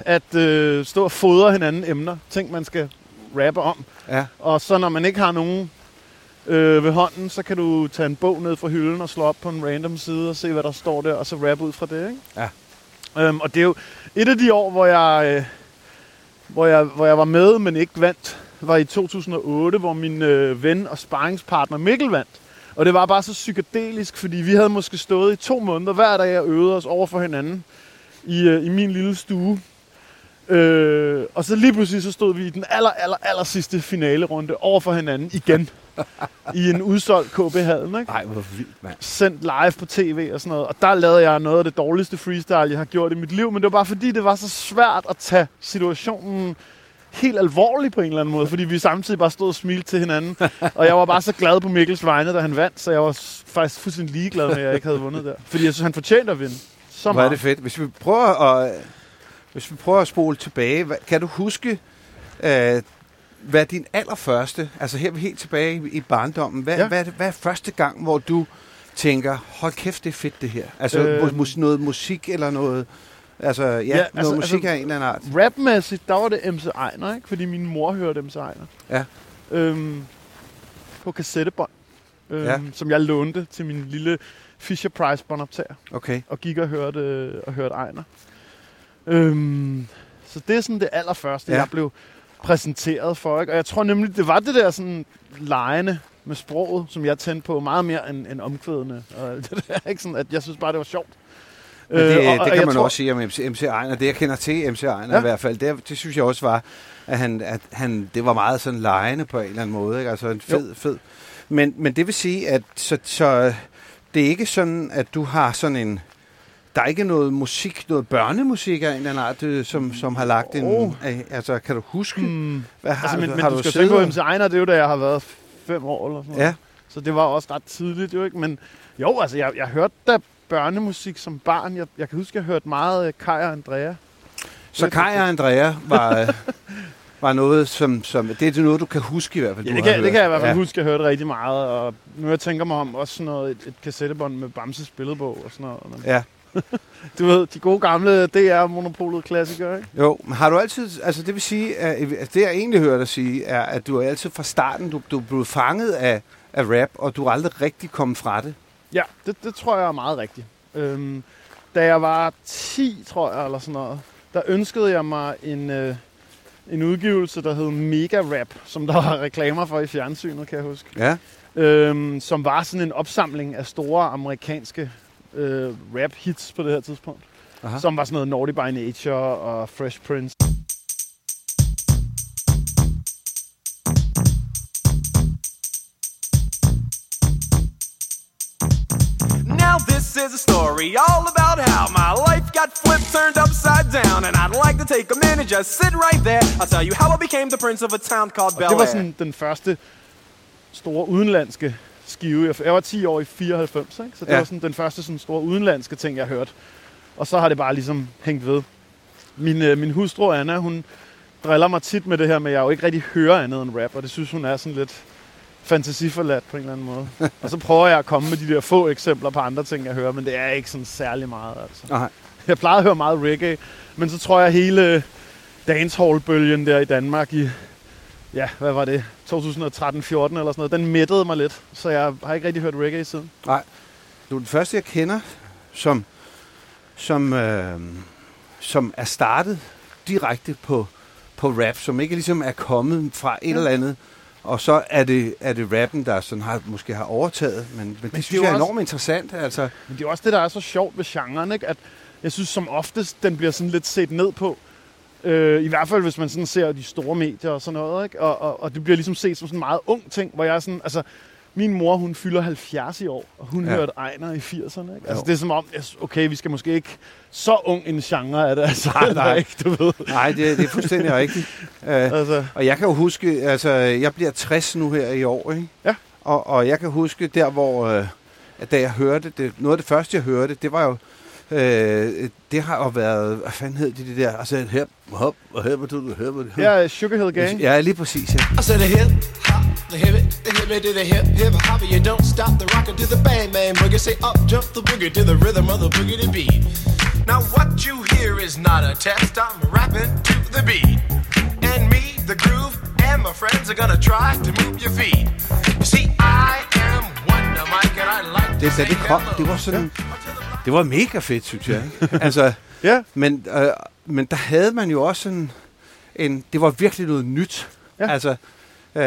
at øh, stå og fodre hinanden emner. Ting, man skal rappe om. Ja. Og så når man ikke har nogen øh, ved hånden, så kan du tage en bog ned fra hylden og slå op på en random side og se, hvad der står der, og så rappe ud fra det, ikke? Ja. Øhm, og det er jo et af de år, hvor jeg, øh, hvor jeg, hvor jeg var med, men ikke vandt, var i 2008, hvor min øh, ven og sparringspartner Mikkel vandt. Og det var bare så psykedelisk, fordi vi havde måske stået i to måneder hver dag og øvet os over for hinanden i, øh, i min lille stue. Øh, og så lige pludselig så stod vi i den aller, aller, aller sidste finale runde over for hinanden igen. I en udsolgt KB-hallen, ikke? Nej, hvor vildt, mand. sendt live på tv og sådan noget. Og der lavede jeg noget af det dårligste freestyle, jeg har gjort i mit liv. Men det var bare fordi, det var så svært at tage situationen helt alvorligt på en eller anden måde. Fordi vi samtidig bare stod og smilte til hinanden. Og jeg var bare så glad på Mikkels vegne, da han vandt. Så jeg var faktisk fuldstændig ligeglad med, at jeg ikke havde vundet der. Fordi jeg synes, han fortjente at vinde. Så Hvor er meget. det fedt. Hvis vi prøver at, hvis vi prøver at spole tilbage, hvad- kan du huske, øh, hvad din allerførste, altså her er vi helt tilbage i, i barndommen, hvad, Ja. hvad, hvad er første gang, hvor du tænker, hold kæft, det er fedt det her? Altså øh, mus, noget musik eller noget, altså ja, ja altså- noget musik altså- af en eller anden art. Rapmæssigt, der var det MC Ejner, ikke? Fordi min mor hørte MC Ejner. Ja. Øhm, på kassettebånd. Øhm, Ja. Som jeg lånte til min lille Fisher Price båndoptager. Okay. og gik og hørte, og hørte Ejner. Øhm, så det er sådan det allerførste, ja. Jeg blev præsenteret for. Ikke? Og jeg tror nemlig, det var det der sådan lejende med sproget, som jeg tændte på meget mere end, end omkvædene. Og det der, ikke? Sådan, at jeg synes bare, det var sjovt. Men det, Øh, og- og det kan jeg man tror- også sige om MC, MC Ejner. Det jeg kender til MC Ejner ja. i hvert fald, det, det synes jeg også var, at han, at han, det var meget sådan lejende på en eller anden måde. Ikke? Altså en fed, jo. fed. Men, men det vil sige, at så, så, det er ikke sådan, at du har sådan en... Der er ikke noget musik, noget børnemusik af en eller anden art, øh, som, som har lagt en... Oh. Altså, kan du huske? Hmm. Hvad har, Altså, men, men har du skal tænke på, og- MC Ejner, det er jo da jeg har været fem år eller sådan noget. Ja, Så det var også ret tidligt jo ikke. Men jo, altså jeg, jeg hørte da børnemusik som barn. Jeg, jeg kan huske, jeg hørte meget øh, Kai og Andrea. Så Kai og Andrea var, øh, var noget, som, som... Det er noget, du kan huske i hvert fald. Ja, du det har kan, det kan jeg i hvert fald ja. huske, jeg hørte rigtig meget. Og nu jeg tænker mig om også sådan noget, et, et kassettebånd med Bamses billedbog og sådan noget. Men, Ja, du ved, de gode gamle DR-monopolet klassikere, ikke? jo. Men har du altid... Altså, det vil sige... At, det, jeg egentlig hører dig sige, er, at du er altid fra starten, du, du blev fanget af, af rap, og du er aldrig rigtig kommet fra det. Ja, det, det tror jeg er meget rigtigt. Øhm, da jeg var 10, tror jeg, eller sådan noget, der ønskede jeg mig en, øh, en udgivelse, der hed Mega Rap, som der var reklamer for i fjernsynet, kan jeg huske. Ja. Øhm, som var sådan en opsamling af store amerikanske øh, rap-hits på det her tidspunkt. Aha. Som var sådan noget Naughty by Nature og Fresh Prince. Now this is a story all about how my life got flipped, turned upside down, and I'd like to take a minute, just sit right there. I'll tell you how I became the prince of a town called Bel Det var Air. sådan den første store udenlandske skive. Jeg- Jeg var 10 år i 94, ikke? så det Ja. var sådan den første sådan store udenlandske ting, jeg hørte. Og så har det bare ligesom hængt ved. Min, øh, min hustru Anna, hun driller mig tit med det her med, at jeg jo ikke rigtig hører andet end rap, og det synes hun er sådan lidt fantasiforladt på en eller anden måde. og så prøver jeg at komme med de der få eksempler på andre ting, jeg hører, men det er ikke sådan særlig meget. Altså. Nej. Jeg plejede at høre meget reggae, men så tror jeg hele dancehall-bølgen der i Danmark i, ja, hvad var det, 2013-14 eller sådan noget, den mættede mig lidt, så jeg har ikke rigtig hørt reggae siden. Du er den første, jeg kender, som, som, øh, som er startet direkte på, på rap, som ikke ligesom er kommet fra et Ja. eller andet, og så er det, er det rappen, der sådan har, måske har overtaget. Men, men det, det synes jeg er også- enormt interessant. Altså, Men det er også det, der er så sjovt ved genren, ikke? at jeg synes som oftest, den bliver sådan lidt set ned på. Øh, I hvert fald, hvis man sådan ser de store medier og sådan noget. Ikke? Og, og, og det bliver ligesom set som sådan en meget ung ting, hvor jeg er sådan, altså, min mor, hun fylder 70 i år, og hun Ja. hørte Ejner i 80'erne. Ikke? Altså, det er som om, okay, vi skal måske ikke så ung en genre af det, altså, Nej, nej. ikke, du ved. nej, det, det er fuldstændig rigtigt. Uh, Altså, og jeg kan jo huske, altså, jeg bliver 60 nu her i år, ikke? Ja. Og, og jeg kan huske der, hvor, øh, at da jeg hørte det, noget af det første, jeg hørte, det var jo, øh, det har jo været, hvad fanden hed det, det der, altså her, hop, og her, hvor du, her, hvor du, ja, Sugar Hill Gang. Ja, lige præcis, ja. I said the hip hop, the hip the hip to the hip hip hop. You don't stop the rockin' to the bang bang boogie. Say up jump the boogie to the rhythm of the boogie to beat. Now what you hear is not a test. I'm rapping to the beat, and me, the groove, and my friends are gonna try to move your feet. You see, I am Wonder Mike, and I like Det, to da say det kom, hello. det var sådan, det var mega fedt, synes jeg. Ikke? Altså, Ja, men, øh, men der havde man jo også sådan en, det var virkelig noget nyt. Ja. Altså, øh,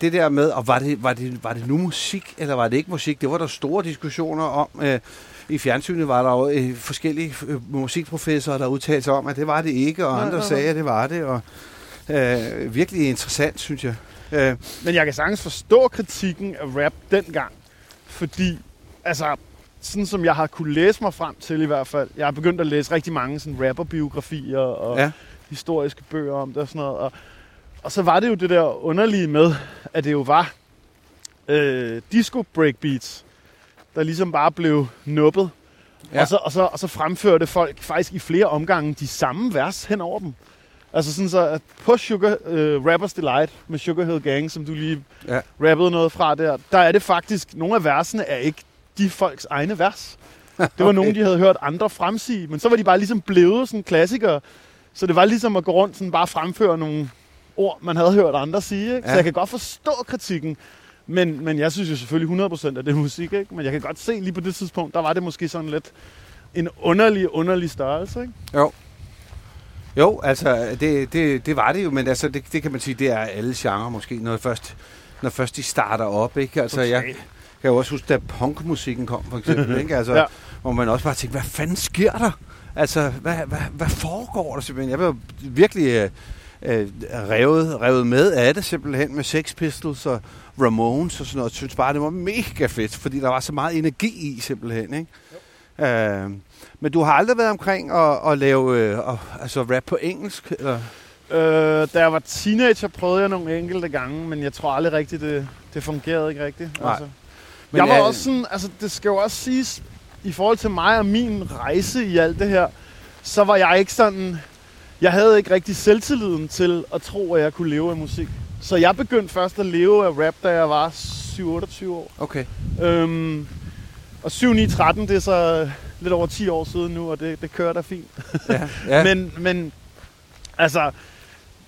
det der med, og var det, var, det, var det nu musik, eller var det ikke musik? Det var der store diskussioner om. Øh, I fjernsynet var der jo øh, forskellige øh, musikprofessorer, der udtalte sig om, at det var det ikke, og andre nej, nej. sagde, at det var det. Og, øh, virkelig interessant, synes jeg. Øh, Men jeg kan sagtens forstå kritikken af rap dengang. Fordi, altså, sådan som jeg har kunne læse mig frem til i hvert fald. Jeg har begyndt at læse rigtig mange sådan rapperbiografier og Ja. historiske bøger om det og sådan noget. Og, og så var det jo det der underlige med, at det jo var øh, disco breakbeats, der ligesom bare blev nuppet. Ja. Ja. Og, så, og, så, og så fremførte folk faktisk i flere omgange de samme vers hen over dem. Altså sådan så, at på Sugar, øh, Rappers Delight med Sugar Hill Gang, som du lige Ja. rappede noget fra der, der er det faktisk, nogle af versene er ikke de folks egne vers. Det var okay. nogle, de havde hørt andre fremsige, men så var de bare ligesom blevet sådan klassikere. Så det var ligesom at gå rundt sådan bare fremføre nogle ord, man havde hørt andre sige. Ikke? Ja. Så jeg kan godt forstå kritikken, men, men jeg synes jo selvfølgelig 100% at det er musik, ikke? Men jeg kan godt se lige på det tidspunkt, der var det måske sådan lidt en underlig, underlig størrelse, ikke? Jo. Jo, altså, det, det, det var det jo, men altså, det, det kan man sige, det er alle genrer måske, når først, når først de starter op, ikke? Altså, jeg Totalt. Kan jo også huske, da punkmusikken kom, for eksempel, ikke? Altså, Ja. hvor man også bare tænkte, hvad fanden sker der? Altså, hvad, hvad, hvad foregår der simpelthen? Jeg var virkelig øh, øh, revet, revet med af det simpelthen med Sex Pistols og Ramones og sådan noget. Jeg synes bare, det var mega fedt, fordi der var så meget energi i simpelthen, ikke? Øh, men du har aldrig været omkring at, at lave øh, at, altså rap på engelsk? Eller? Øh, da jeg var teenager, prøvede jeg nogle enkelte gange, men jeg tror aldrig rigtigt, det, det fungerede ikke rigtigt. Nej. Altså. Men jeg var er- også sådan, altså det skal jo også siges, i forhold til mig og min rejse i alt det her, så var jeg ikke sådan, jeg havde ikke rigtig selvtilliden til at tro, at jeg kunne leve af musik. Så jeg begyndte først at leve af rap, da jeg var 7-28 år. Okay. Øhm, og 7 9 13 det er så lidt over 10 år siden nu, og det, det kører da fint. Ja. ja. Men, men altså,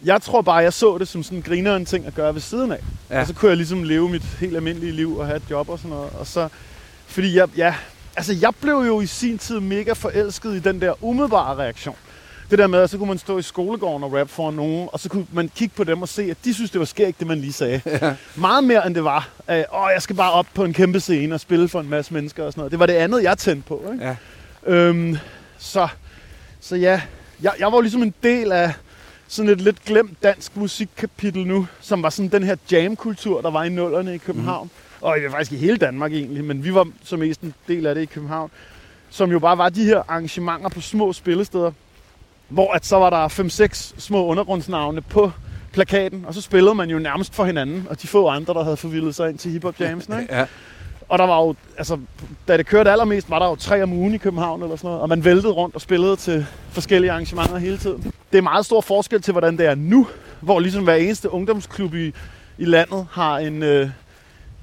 jeg tror bare, jeg så det som sådan en grineren ting at gøre ved siden af. Ja. Og så kunne jeg ligesom leve mit helt almindelige liv og have et job og sådan noget. Og så, fordi jeg, ja, altså jeg blev jo i sin tid mega forelsket i den der umiddelbare reaktion. Det der med, at så kunne man stå i skolegården og rap for nogen, og så kunne man kigge på dem og se, at de synes, det var skægt, det man lige sagde. Ja. Meget mere, end det var, at åh, jeg skal bare op på en kæmpe scene og spille for en masse mennesker og sådan noget. Det var det andet, jeg tændte på. Ikke? Ja. Øhm, så, så ja, jeg, jeg var jo ligesom en del af sådan et lidt glemt dansk musikkapitel nu, som var sådan den her jam-kultur, der var i nullerne i København. Mm. Og det var faktisk i hele Danmark egentlig, men vi var så mest en del af det i København. Som jo bare var de her arrangementer på små spillesteder, hvor at så var der 5-6 små undergrundsnavne på plakaten, og så spillede man jo nærmest for hinanden, og de få andre, der havde forvildet sig ind til hiphop jamsene. Ikke? Ja. Og der var jo, altså, da det kørte allermest, var der jo tre om ugen i København eller sådan noget, og man væltede rundt og spillede til forskellige arrangementer hele tiden. Det er meget stor forskel til, hvordan det er nu, hvor ligesom hver eneste ungdomsklub i, i landet har en, øh,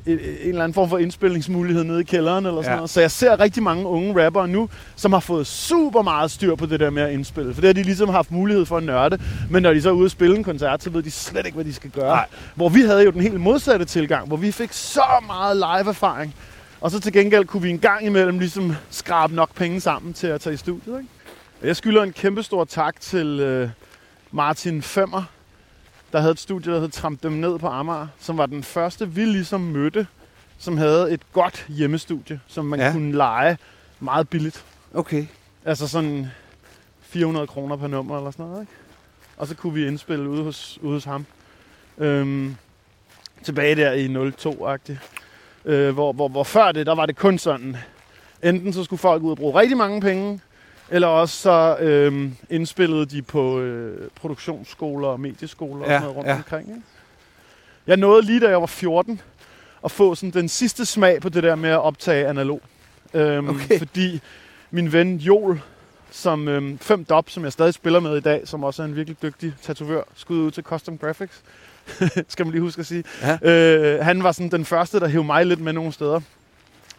en, en eller anden form for indspilningsmulighed nede i kælderen eller sådan Ja. noget. Så jeg ser rigtig mange unge rappere nu, som har fået super meget styr på det der med at indspille. For det har de ligesom haft mulighed for at nørde. Men når de så er ude og spille en koncert, så ved de slet ikke, hvad de skal gøre. Nej. Hvor vi havde jo den helt modsatte tilgang, hvor vi fik så meget live-erfaring. Og så til gengæld kunne vi en gang imellem ligesom skrabe nok penge sammen til at tage i studiet. Ikke? Jeg skylder en kæmpe stor tak til øh, Martin Femmer, der havde et studie, der hed Tramp dem ned på Amager, som var den første, vi ligesom mødte, som havde et godt hjemmestudie, som man Ja. kunne lege meget billigt. Okay. Altså sådan 400 kroner per nummer eller sådan noget, ikke? Og så kunne vi indspille ude hos, ude hos ham. Øhm, tilbage der i 02-agtigt. Øh, hvor, hvor, hvor før det, der var det kun sådan, enten så skulle folk ud og bruge rigtig mange penge, eller også så øhm, indspillede de på øh, produktionsskoler og medieskoler og Ja, sådan noget rundt ja. ja. omkring. Ikke? Jeg nåede lige da jeg var 14 at få sådan den sidste smag på det der med at optage analog. Øhm, Okay. Fordi min ven Joel, som øhm, 5 Dop, som jeg stadig spiller med i dag, som også er en virkelig dygtig tatovør, skud ud til Custom Graphics, skal man lige huske at sige. Ja. Øh, han var sådan den første, der hævde mig lidt med nogle steder.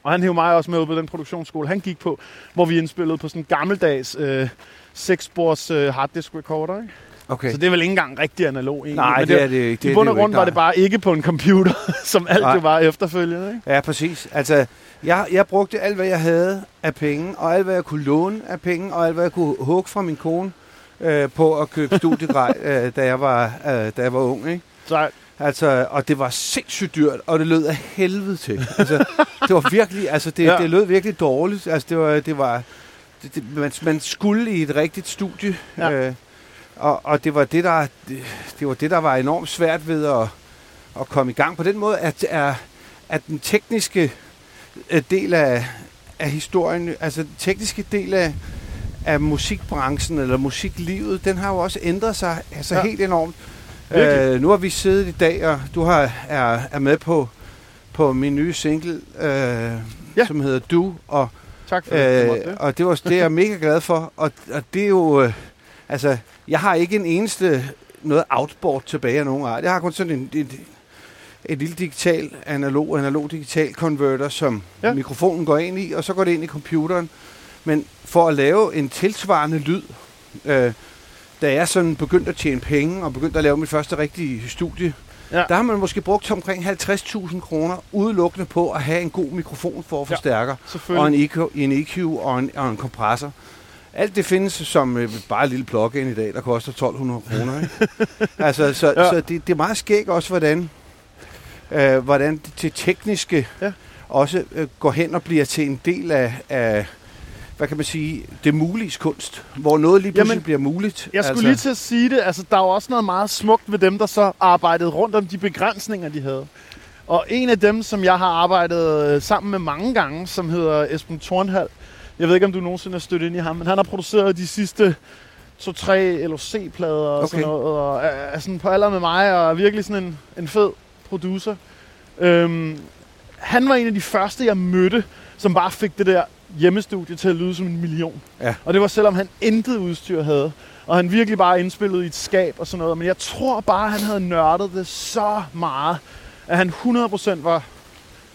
Og han hævde mig også med ud på den produktionsskole, han gik på, hvor vi indspillede på sådan en gammeldags øh, seksspors øh, harddisk recorder. Ikke? Okay. Så det er vel ikke engang rigtig analog egentlig. Nej, men det er det ikke. Det I bund det og grund var det bare ikke på en computer, som alt Nej. jo var efterfølgende. Ikke? Ja, præcis. Altså, jeg, jeg brugte alt, hvad jeg havde af penge, og alt, hvad jeg kunne låne af penge, og alt, hvad jeg kunne hugge fra min kone øh, på at købe studiegrej, øh, da, jeg var, øh, da jeg var ung. Ikke? Så Altså, og det var sindssygt dyrt, og det lød af helvede til. Altså, det var virkelig, altså, det, ja. Det lød virkelig dårligt. Altså, det var, det var det, det, man, man skulle i et rigtigt studie, Ja. øh, og, og det var det, der, det, det var det, der var enormt svært ved at, at komme i gang. På den måde, at, at, at den tekniske øh, del af, af historien, altså den tekniske del af, af musikbranchen eller musiklivet, den har jo også ændret sig altså. Ja. helt enormt. Virkelig. Øh, nu har vi siddet i dag, og du har, er, er med på, på min nye single, øh, ja. Som hedder Du, og, tak for det. øh, det. og det, var, det er jeg mega glad for. Og, og det er jo, øh, altså, jeg har ikke en eneste noget outboard tilbage af nogen art. Jeg har kun sådan en, en, et lille digital, analog, analog digital converter, som. Ja. mikrofonen går ind i, og så går det ind i computeren. Men for at lave en tilsvarende lyd, øh, da jeg sådan begyndte at tjene penge, og begyndte at lave mit første rigtige studie, ja. Ja. der har man måske brugt omkring 50.000 kroner udelukkende på at have en god mikrofon for at Ja, forstærker, og Selvfølgelig. en EQ, en EQ og, en, og en kompressor. Alt det findes som øh, bare et lille plug-in i dag, der koster 1200 kroner. Ikke? altså, så, ja. Ja. så det, det er meget skægt også, hvordan, øh, hvordan det, det tekniske Ja. også øh, går hen og bliver til en del af, af hvad kan man sige, det muliges kunst, hvor noget lige pludselig Jamen, bliver muligt. Jeg skulle altså. lige til at sige det. Altså, der er jo også noget meget smukt ved dem, der så arbejdede rundt om de begrænsninger, de havde. Og en af dem, som jeg har arbejdet øh, sammen med mange gange, som hedder Esben Thornhal. Jeg ved ikke, om du nogensinde har stødt ind i ham, men han har produceret de sidste to-tre LOC-plader og Okay. sådan noget. Og er, er sådan på alder med mig, og er virkelig sådan en, en fed producer. Øhm, han var en af de første, jeg mødte, som bare fik det der hjemmestudie til at lyde som en million. Ja. Og det var selvom han intet udstyr havde. Og han virkelig bare indspillede i et skab og sådan noget. Men jeg tror bare, han havde nørdet det så meget, at han 100% var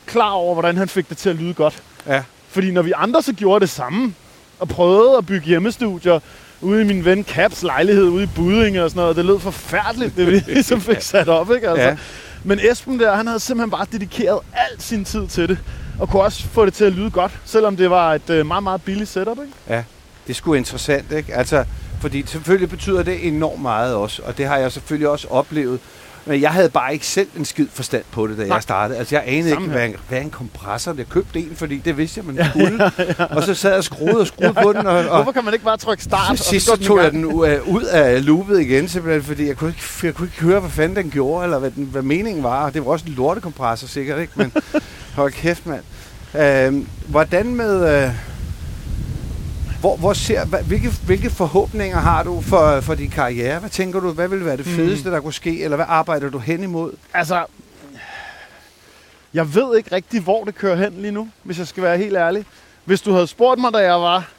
klar over, hvordan han fik det til at lyde godt. Ja. Fordi når vi andre så gjorde det samme, og prøvede at bygge hjemmestudier ude i min ven Caps lejlighed ude i Budinge og sådan noget, det lød forfærdeligt, det vi ligesom fik sat op, ikke? Altså. Ja. Men Esben der, han havde simpelthen bare dedikeret al sin tid til det, og kunne også få det til at lyde godt, selvom det var et øh, meget, meget billigt setup, ikke? Ja, Det skulle interessant, ikke? Altså, fordi selvfølgelig betyder det enormt meget også, og det har jeg selvfølgelig også oplevet. Men jeg havde bare ikke selv en skid forstand på det, da Nej. jeg startede. Altså, jeg anede Samme ikke, hvad en, hvad en kompressor. Jeg købte en, fordi det vidste jeg, man skulle. Og så sad jeg og skruede og skruede på den, og, og Hvorfor kan man ikke bare trykke start? så sidst så tog jeg den øh, ud af loopet igen, simpelthen, fordi jeg kunne, ikke, jeg kunne ikke høre, hvad fanden den gjorde, eller hvad, den, hvad meningen var. Og det var også en lortekompressor, sikkert, ikke? Men hold kæft, mand. Øhm, hvordan med... Øh, hvor, hvor ser, hvilke, hvilke forhåbninger har du for, for din karriere? Hvad tænker du, hvad ville være det fedeste, der kunne ske? Eller hvad arbejder du hen imod? Altså, jeg ved ikke rigtig, hvor det kører hen lige nu, hvis jeg skal være helt ærlig. Hvis du havde spurgt mig, da jeg var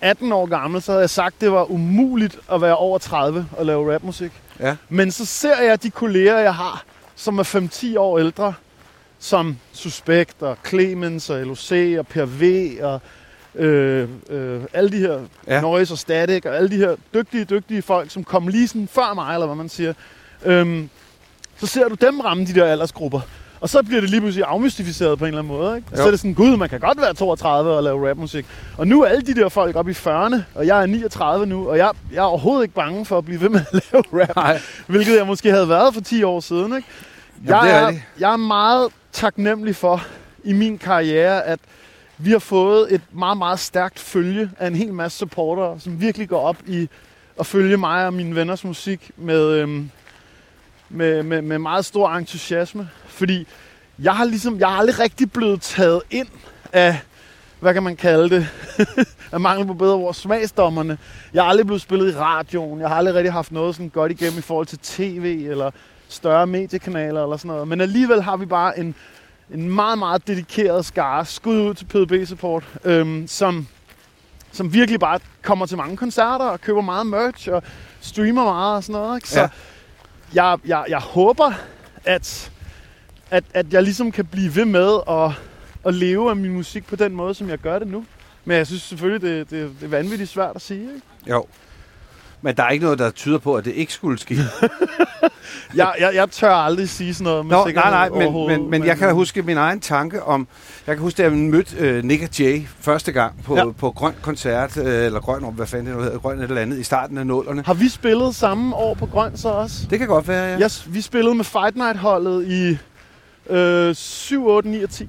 18 år gammel, så havde jeg sagt, det var umuligt at være over 30 og lave rapmusik. Ja. Men så ser jeg de kolleger, jeg har, som er 5-10 år ældre, som Suspekt og Clemens og LOC og Per V og øh, øh, alle de her Ja. Noise og Static og alle de her dygtige, dygtige folk, som kom lige sådan før mig, eller hvad man siger. Øhm, så ser du dem ramme de der aldersgrupper. Og så bliver det lige pludselig afmystificeret på en eller anden måde. Ikke? Og så Jo. er det sådan, gud, man kan godt være 32 og lave rapmusik. Og nu er alle de der folk oppe i 40'erne, og jeg er 39 nu, og jeg, jeg er overhovedet ikke bange for at blive ved med at lave rap. Nej. Hvilket jeg måske havde været for 10 år siden. Ikke? Jamen, det jeg, er er, rigtigt. jeg er meget taknemmelig for i min karriere, at vi har fået et meget, meget stærkt følge af en hel masse supportere, som virkelig går op i at følge mig og mine venners musik med, øhm, med, med, med meget stor entusiasme. Fordi jeg har ligesom, jeg har aldrig rigtig blevet taget ind af, hvad kan man kalde det, af mangel på bedre ord, smagsdommerne. Jeg har aldrig blevet spillet i radioen. Jeg har aldrig rigtig haft noget sådan godt igennem i forhold til tv eller større mediekanaler eller sådan noget. Men alligevel har vi bare en, en meget, meget dedikeret skare, skud ud til PDB Support, øhm, som, som virkelig bare kommer til mange koncerter og køber meget merch og streamer meget og sådan noget. Ikke? Så Ja. jeg, jeg, jeg håber, at, at, at jeg ligesom kan blive ved med at, at leve af min musik på den måde, som jeg gør det nu. Men jeg synes selvfølgelig, det, det, det er vanvittigt svært at sige. Ikke? Jo. Men der er ikke noget, der tyder på, at det ikke skulle ske. Jeg, jeg, jeg tør aldrig sige sådan noget med Nå, nej, nej, men, overhovedet, men, men jeg kan huske min egen tanke om... Jeg kan huske, da jeg mødte øh, Nick og Jay første gang på, ja. Ja. på Grøn Koncert, øh, eller Grøn, hvad fanden det nu hedder, Grøn et eller andet, i starten af nullerne. Har vi spillet samme år på Grøn så også? Det kan godt være, ja. Yes, vi spillede med Fight Night-holdet i øh, 7, 8, 9 og 10.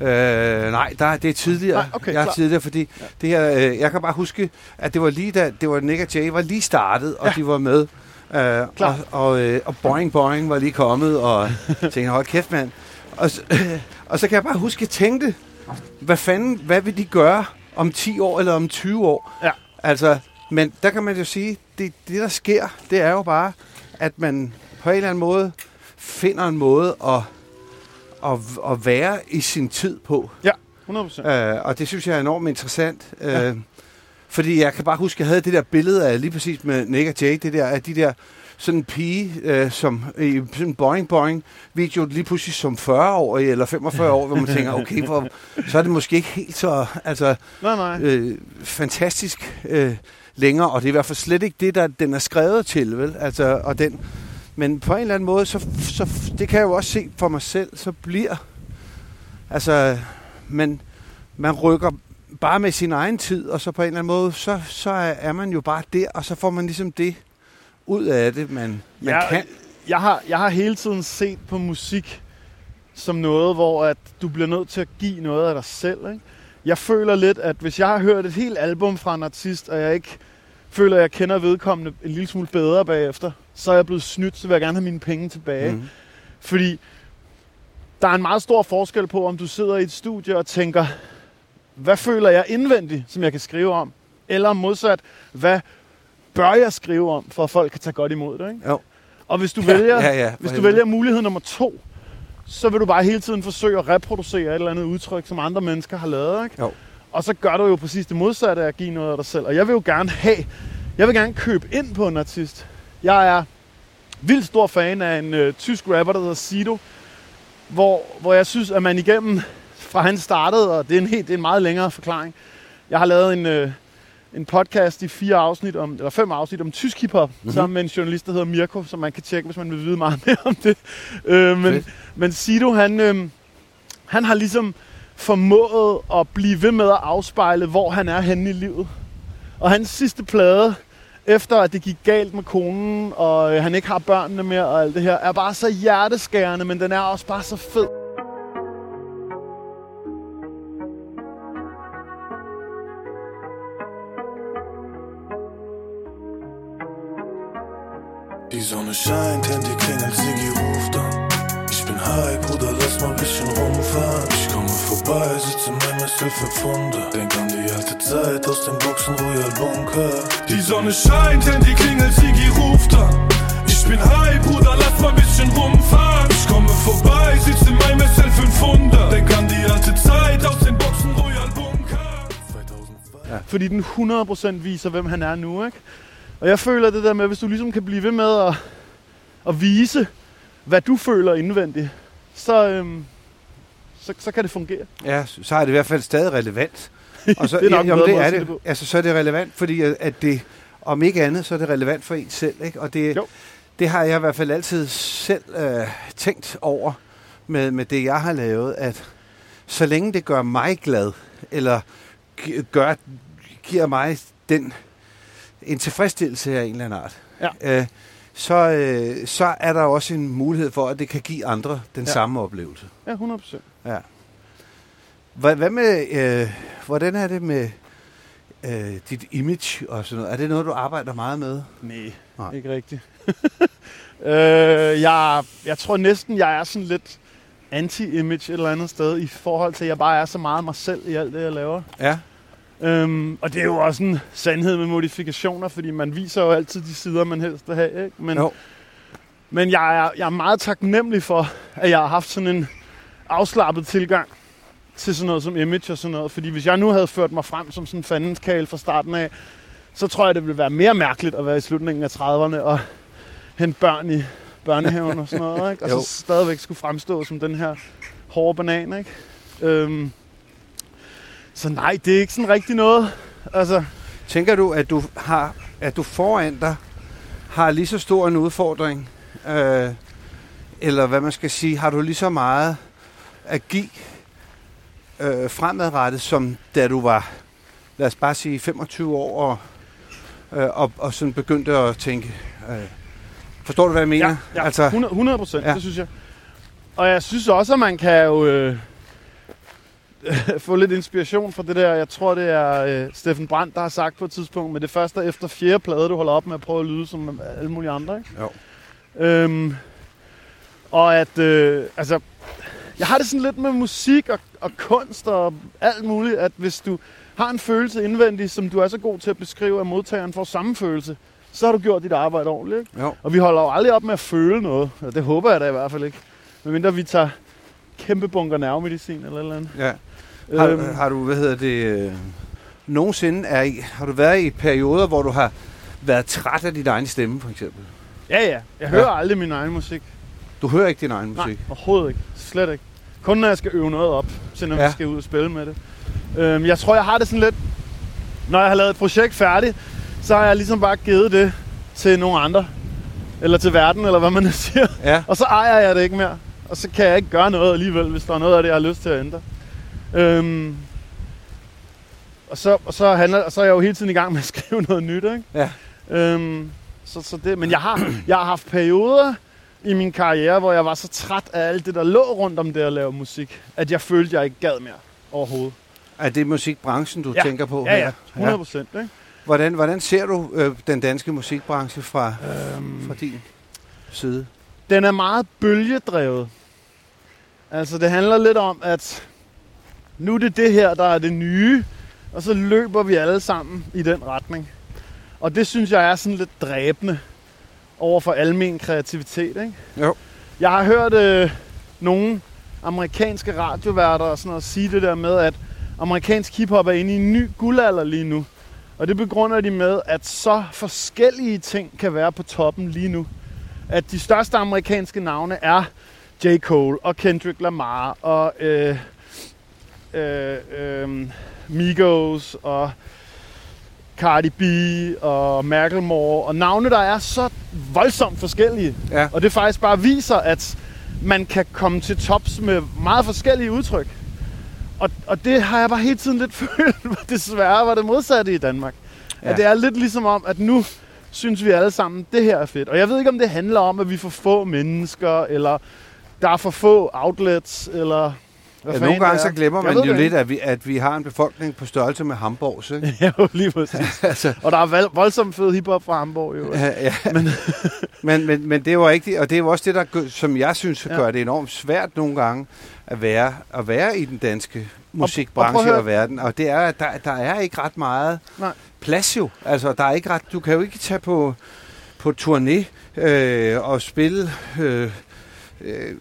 Øh, nej, der, det er tidligere. Nej, okay, jeg er klar. tidligere, fordi ja. det her, øh, jeg kan bare huske, at det var lige da, det var Nick og Jay var lige startet, og Ja. de var med. Øh, og, og, øh, og Boing Boing var lige kommet, og tænkte, hold kæft, mand. Og, så- og så kan jeg bare huske, at jeg tænkte, hvad fanden, hvad vil de gøre om 10 år eller om 20 år? Ja. Altså, men der kan man jo sige, det, det der sker, det er jo bare, at man på en eller anden måde finder en måde at, at, at være i sin tid på. 100%. Øh, og det synes jeg er enormt interessant. Ja. Øh, fordi jeg kan bare huske, at jeg havde det der billede af lige præcis med Nick og Jay, det der, af de der sådan en pige, øh, som i sådan en boing boing video lige pludselig som 40-årig eller 45 år, hvor man tænker, okay, hvor, så er det måske ikke helt så altså, Nej, nej. øh, fantastisk øh, længere, og det er i hvert fald slet ikke det, der den er skrevet til, vel? Altså, og den, men på en eller anden måde, så, så det kan jeg jo også se for mig selv, så bliver, altså, man, man rykker bare med sin egen tid, og så på en eller anden måde, så, så er, er man jo bare der, og så får man ligesom det ud af det, man, man jeg, kan. Jeg har, jeg har hele tiden set på musik som noget, hvor at du bliver nødt til at give noget af dig selv. Ikke? Jeg føler lidt, at hvis jeg har hørt et helt album fra en artist, og jeg ikke føler, at jeg kender vedkommende en lille smule bedre bagefter, så er jeg blevet snydt, så vil jeg gerne have mine penge tilbage. Mm. Fordi der er en meget stor forskel på, om du sidder i et studie og tænker, hvad føler jeg indvendigt, som jeg kan skrive om? Eller modsat, hvad bør jeg skrive om, for at folk kan tage godt imod det? Ikke? Jo. Og hvis du vælger, ja, ja, hvis du vælger mulighed nummer to, så vil du bare hele tiden forsøge at reproducere et eller andet udtryk, som andre mennesker har lavet. Ikke? Jo. Og så gør du jo præcis det modsatte af at give noget af dig selv. Og jeg vil jo gerne have, jeg vil gerne købe ind på en artist. Jeg er vildt stor fan af en øh, tysk rapper, der hedder Sido, hvor, hvor jeg synes, at man igennem, fra han startede, og det er en, helt, det er en meget længere forklaring. Jeg har lavet en, øh, en podcast i fire afsnit, om, eller fem afsnit om tysk hiphop, mm-hmm. sammen med en journalist, der hedder Mirko, som man kan tjekke, hvis man vil vide meget mere om det. Øh, men, Fedt. men Sido, han, øh, han har ligesom formået at blive ved med at afspejle, hvor han er henne i livet. Og hans sidste plade, efter at det gik galt med konen, og øh, han ikke har børnene mere og alt det her, er bare så hjerteskærende, men den er også bare så fed. Die Sonne scheint, Handy klingelt, Siggi komme vorbei, sitze in meinem S500. Denk an die alte Zeit aus dem Boxen Royal Bunker. Die Sonne scheint, Handy klingelt, Sigi ruft an. Ich bin high, Bruder, lass mal ein bisschen rumfahren. Ich komme vorbei, sitze in meinem SL500. Denk an die alte Zeit aus dem Boxen Royal Bunker. 2002. fordi den 100% viser, hvem han er nu, ikke? Og jeg føler det der med, hvis du ligesom kan blive ved med at, at vise, hvad du føler indvendigt, så, øhm, så, så kan det fungere. Ja, så er det i hvert fald stadig relevant. Og så, Det er nok en jamen, det er det. det. Altså, så er det relevant, fordi at- det, om ikke andet, så er det relevant for en selv. Ikke? Og det, Jo. det har jeg i hvert fald altid selv øh, tænkt over med, med det, jeg har lavet, at så længe det gør mig glad, eller gør, giver mig den, en tilfredsstillelse af en eller anden art, Ja. øh, så, øh, så er der også en mulighed for, at det kan give andre den Ja. samme oplevelse. Ja, 100%. Ja. Hvad, hvad med, øh, hvordan er det med øh, dit image og sådan noget? Er det noget, du arbejder meget med? Nej, Nej. ikke rigtigt. øh, jeg, jeg tror næsten, jeg er sådan lidt anti-image et eller andet sted, i forhold til, at jeg bare er så meget mig selv i alt det, jeg laver. Ja. Øhm, og det er jo også en sandhed med modifikationer, fordi man viser jo altid de sider, man helst vil have. Ikke? Men, Jo. men jeg, er, jeg er meget taknemmelig for, at jeg har haft sådan en afslappet tilgang til sådan noget som image og sådan noget. Fordi hvis jeg nu havde ført mig frem som sådan en fandenskale fra starten af, så tror jeg, det ville være mere mærkeligt at være i slutningen af 30'erne og hente børn i børnehaven og sådan noget. Ikke? Og Jo. så stadigvæk skulle fremstå som den her hårde banan. Ikke? Øhm, så nej, det er ikke sådan rigtig noget. Altså, Tænker du, at du har, at du foran dig har lige så stor en udfordring, øh, eller hvad man skal sige, har du lige så meget at give øh, fremadrettet, som da du var, lad os bare sige, 25 år, og, øh, og, og sådan begyndte at tænke, øh, forstår du, hvad jeg mener? Ja, ja Altså, 100, 100 procent. Ja. det synes jeg. Og jeg synes også, at man kan jo øh, få lidt inspiration fra det der. Jeg tror, det er øh, Steffen Brandt, der har sagt på et tidspunkt, med det første efter fjerde plade, du holder op med at prøve at lyde som alle mulige andre. Ikke? Jo. Øhm, og at, øh, altså, jeg har det sådan lidt med musik og, og kunst og alt muligt, at hvis du har en følelse indvendigt, som du er så god til at beskrive, at modtageren får samme følelse, så har du gjort dit arbejde ordentligt. Ikke? jo. Og vi holder jo aldrig op med at føle noget. Og det håber jeg da i hvert fald ikke. Medmindre vi tager kæmpe bunker nervemedicin eller eller andet. Ja. Har, Øhm, har du, hvad hedder det, øh, nogensinde, er, i- har du været i perioder, hvor du har været træt af din egen stemme, for eksempel? ja, ja. Jeg hører aldrig min egen musik. Du hører ikke din egen musik? Nej, overhovedet ikke. Slet ikke. Kun når jeg skal øve noget op, så når ja. Ja. vi skal ud og spille med det. Øhm, jeg tror, jeg har det sådan lidt... Når jeg har lavet et projekt færdigt, så har jeg ligesom bare givet det til nogle andre. Eller til verden, eller hvad man nu siger. Ja. Og så ejer jeg det ikke mere. Og så kan jeg ikke gøre noget alligevel, hvis der er noget af det, jeg har lyst til at ændre. Øhm, og, så, og, så handler, og så er jeg jo hele tiden i gang med at skrive noget nyt, ikke? Ja. Øhm, så, så det, men jeg har, jeg har haft perioder i min karriere, hvor jeg var så træt af alt det, der lå rundt om det at lave musik, at jeg følte, at jeg ikke gad mere overhovedet. Er det musikbranchen, du Ja. tænker på? Ja, ja, her? 100 procent. Ikke? Hvordan, hvordan ser du øh, den danske musikbranche fra, Øhm, fra din side? Den er meget bølgedrevet. Altså, det handler lidt om, at nu er det det her, der er det nye, og så løber vi alle sammen i den retning. Og det synes jeg er sådan lidt dræbende over for almen kreativitet, ikke? Jo. Jeg har hørt øh, nogle amerikanske radioværter og sådan noget sige det der med, at amerikansk hiphop er inde i en ny guldalder lige nu. Og det begrunder de med, at så forskellige ting kan være på toppen lige nu. At de største amerikanske navne er J. Cole og Kendrick Lamar og øh, øh, øh, Migos og Cardi B og Macklemore og navne, der er så voldsomt forskellige. Ja. Og det faktisk bare viser, at man kan komme til tops med meget forskellige udtryk. Og, og det har jeg bare hele tiden lidt følt, desværre var det modsatte i Danmark. Ja. At det er lidt ligesom om, at nu synes vi alle sammen, det her er fedt. Og jeg ved ikke, om det handler om, at vi for få mennesker, eller der er for få outlets, eller hvad Ja, fanden nogle gange så glemmer man jo det lidt, at vi, at vi har en befolkning på størrelse med Hamburgs. Ikke? ikke. Ja, lige præcis. altså, Og der er voldsomt fed hiphop fra Hamburg, jo. ja, ja. Men, men, men, men det er jo rigtigt, og det er jo også det, der, gør- som jeg synes Ja. gør det enormt svært nogle gange at være, at være i den danske og musikbranche at høre- og verden. Og det er, at der, der er ikke ret meget Nej. Plads jo. Altså, der er ikke ret, du kan jo ikke tage på, på turné øh, og spille øh, øh,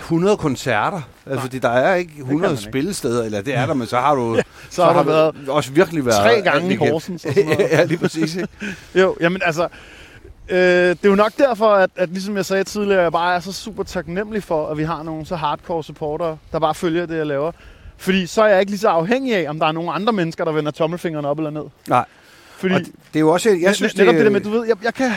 100 koncerter. Altså, fordi der er ikke 100 man ikke. spillesteder, eller det er der, men så har du, Så har du været også virkelig været tre gange i. Horsens og sådan noget. ja, lige præcis. Ikke? Jo, jamen altså, øh, det er jo nok derfor, at, at ligesom jeg sagde tidligere, jeg bare er så super taknemmelig for, at vi har nogle så hardcore supportere, der bare følger det, jeg laver. Fordi så er jeg ikke lige så afhængig af, om der er nogle andre mennesker, der vender tommelfingeren op eller ned. Nej. Fordi, Og det, det er jo også, jeg synes, netop det der med, du ved, jeg, jeg kan...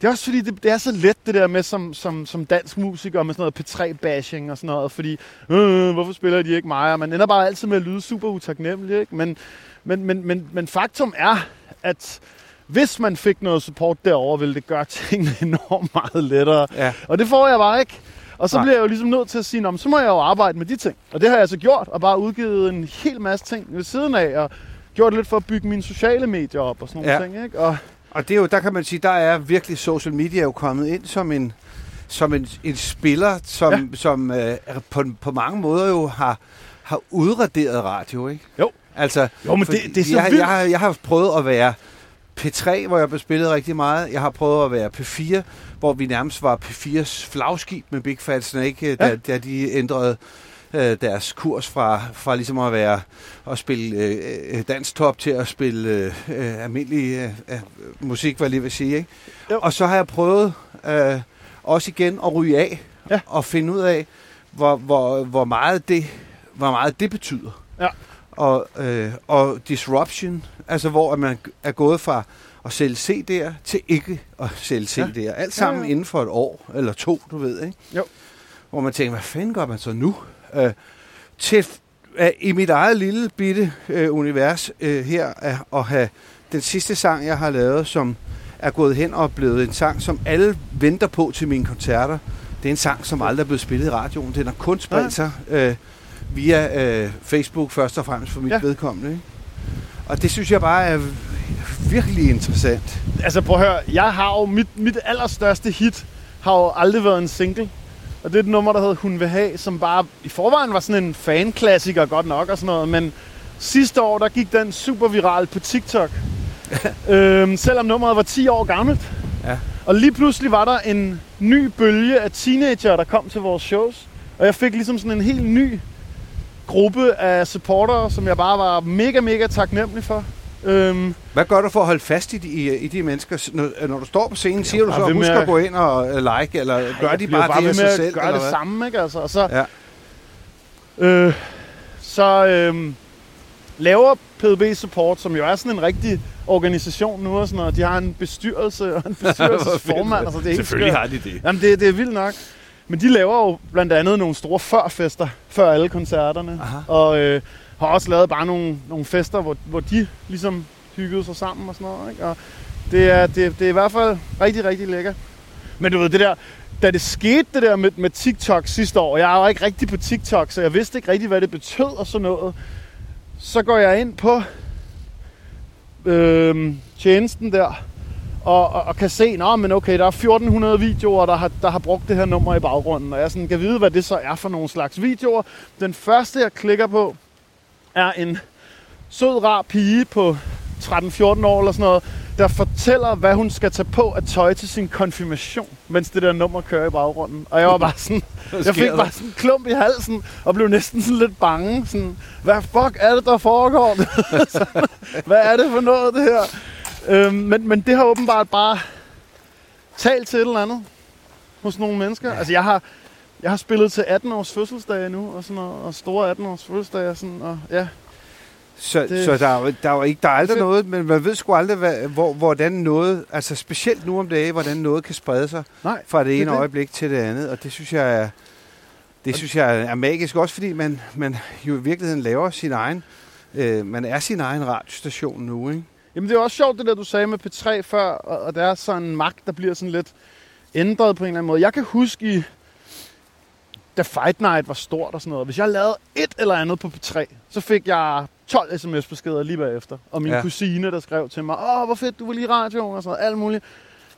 Det er også fordi, det, det er så let det der med som, som, som dansk musiker med sådan noget P3-bashing og sådan noget, fordi øh, hvorfor spiller de ikke mig? Og man ender bare altid med at lyde super utaknemmelig, ikke? Men, men, men, men, men faktum er, at hvis man fik noget support derover, ville det gøre tingene enormt meget lettere. Ja. Og det får jeg bare ikke. Og så Nej. bliver jeg jo ligesom nødt til at sige, "Nå, men så må jeg jo arbejde med de ting. Og det har jeg så gjort, og bare udgivet en hel masse ting ved siden af, og gjort lidt for at bygge mine sociale medier op og sådan nogle Ja. ting. Ikke? Og Og det er jo, der kan man sige, der er virkelig social media jo kommet ind som en, som en, en spiller, som, Ja. som øh, på, på mange måder jo har, har udraderet radio, ikke? Jo. Altså, Jo, men det- det er så jeg, vildt. jeg, har, jeg har prøvet at være P3, hvor jeg blev spillet rigtig meget. Jeg har prøvet at være P4, hvor vi nærmest var P4's flagskib med Big Fat Snake, ja. da, Ja. da de ændrede øh, deres kurs fra, fra ligesom at være at spille øh, øh, danstop til at spille øh, øh, almindelig øh, øh, musik, hvad jeg lige vil sige. Ikke? Jo. Og så har jeg prøvet øh, også igen at ryge af Ja. og finde ud af, hvor, hvor, hvor, meget, det, hvor meget det betyder. Ja. Og, øh, og disruption, altså hvor man er gået fra at sælge CD'er til ikke at sælge Ja. CD'er. Alt sammen Ja, ja. inden for et år eller to, du ved, ikke? Jo. Hvor man tænker, hvad fanden gør man så nu? Øh, til øh, i mit eget lille bitte øh, univers øh, her er at have den sidste sang, jeg har lavet, som er gået hen og blevet en sang, som alle venter på til mine koncerter. Det er en sang, som aldrig er blevet spillet i radioen. Den har kun spredt sig øh, via øh, Facebook først og fremmest for mit ja. vedkommende. Ikke? Og det synes jeg bare er virkelig interessant. altså prøv at høre, jeg har jo mit, mit allerstørste hit har jo aldrig været en single. Og det er et nummer, der hedder Hun vil have, som bare i forvejen var sådan en fanklassiker godt nok og sådan noget. Men sidste år, der gik den super viral på TikTok. øhm, selvom nummeret var 10 år gammelt. Ja. Og lige pludselig var der en ny bølge af teenager, der kom til vores shows. Og jeg fik ligesom sådan en helt ny gruppe af supportere, som jeg bare var mega, mega taknemmelig for. Øhm, Hvad gør du for at holde fast i de, i, i de mennesker? Når, når du står på scenen, siger du bare så, husk at- gå ind og øh, like, eller gør jeg de bliver bare, det af med sig selv? eller det hvad? samme, ikke? Altså, og så, Ja. øh, så øh, laver PDB Support, som jo er sådan en rigtig organisation nu og sådan noget. De har en bestyrelse og en bestyrelsesformand. altså, det er Selvfølgelig skørt. har de det. Jamen, det, det er vildt nok. Men de laver jo blandt andet nogle store førfester, før alle koncerterne. Aha. Og øh, har også lavet bare nogle, nogle fester, hvor, hvor de ligesom hyggede sig sammen og sådan noget. Ikke? Og det er, det, det er i hvert fald rigtig, rigtig lækkert. Men du ved, det der, da det skete det der med, med TikTok sidste år, jeg jo ikke rigtig på TikTok, så jeg vidste ikke rigtig, hvad det betød og sådan noget. Så går jeg ind på øh, tjenesten der, og, og, og kan se, Nå, men okay, der er 1400 videoer, der har, der har brugt det her nummer i baggrunden, og jeg sådan kan vide, hvad det så er for nogle slags videoer. Den første, jeg klikker på, er en sød, rar pige på 13-14 år eller sådan noget, der fortæller, hvad hun skal tage på af tøj til sin konfirmation, mens det der nummer kører i baggrunden. Og jeg var bare sådan, jeg fik bare sådan en klump i halsen, og blev næsten sådan lidt bange. Sådan, hvad fuck er det, der foregår? hvad er det for noget, det her? Øhm, men, men det har åbenbart bare talt til et eller andet hos nogle mennesker. Ja. Altså, jeg har, jeg har spillet til 18 års fødselsdage nu, og, sådan noget, og store 18 års fødselsdage, og sådan, og ja. Så, Det- så der, er, jo- der, er jo ikke, der er aldrig Fedt. noget, men man ved sgu aldrig, hvad, hvor, hvordan noget, altså specielt nu om dagen, hvordan noget kan sprede sig Nej, fra det ene det. øjeblik til det andet, og det synes jeg er, det synes jeg er magisk, også fordi man, man jo i virkeligheden laver sin egen, øh, man er sin egen radiostation nu, ikke? Jamen det er også sjovt, det der du sagde med P3 før, og, og der er sådan en magt, der bliver sådan lidt ændret på en eller anden måde. Jeg kan huske i, da Fight Night var stort og sådan noget, hvis jeg lavede et eller andet på P3, så fik jeg 12 sms-beskeder lige bagefter. Og min Ja. kusine, der skrev til mig, åh, hvor fedt, du var lige i radioen og sådan noget, alt muligt.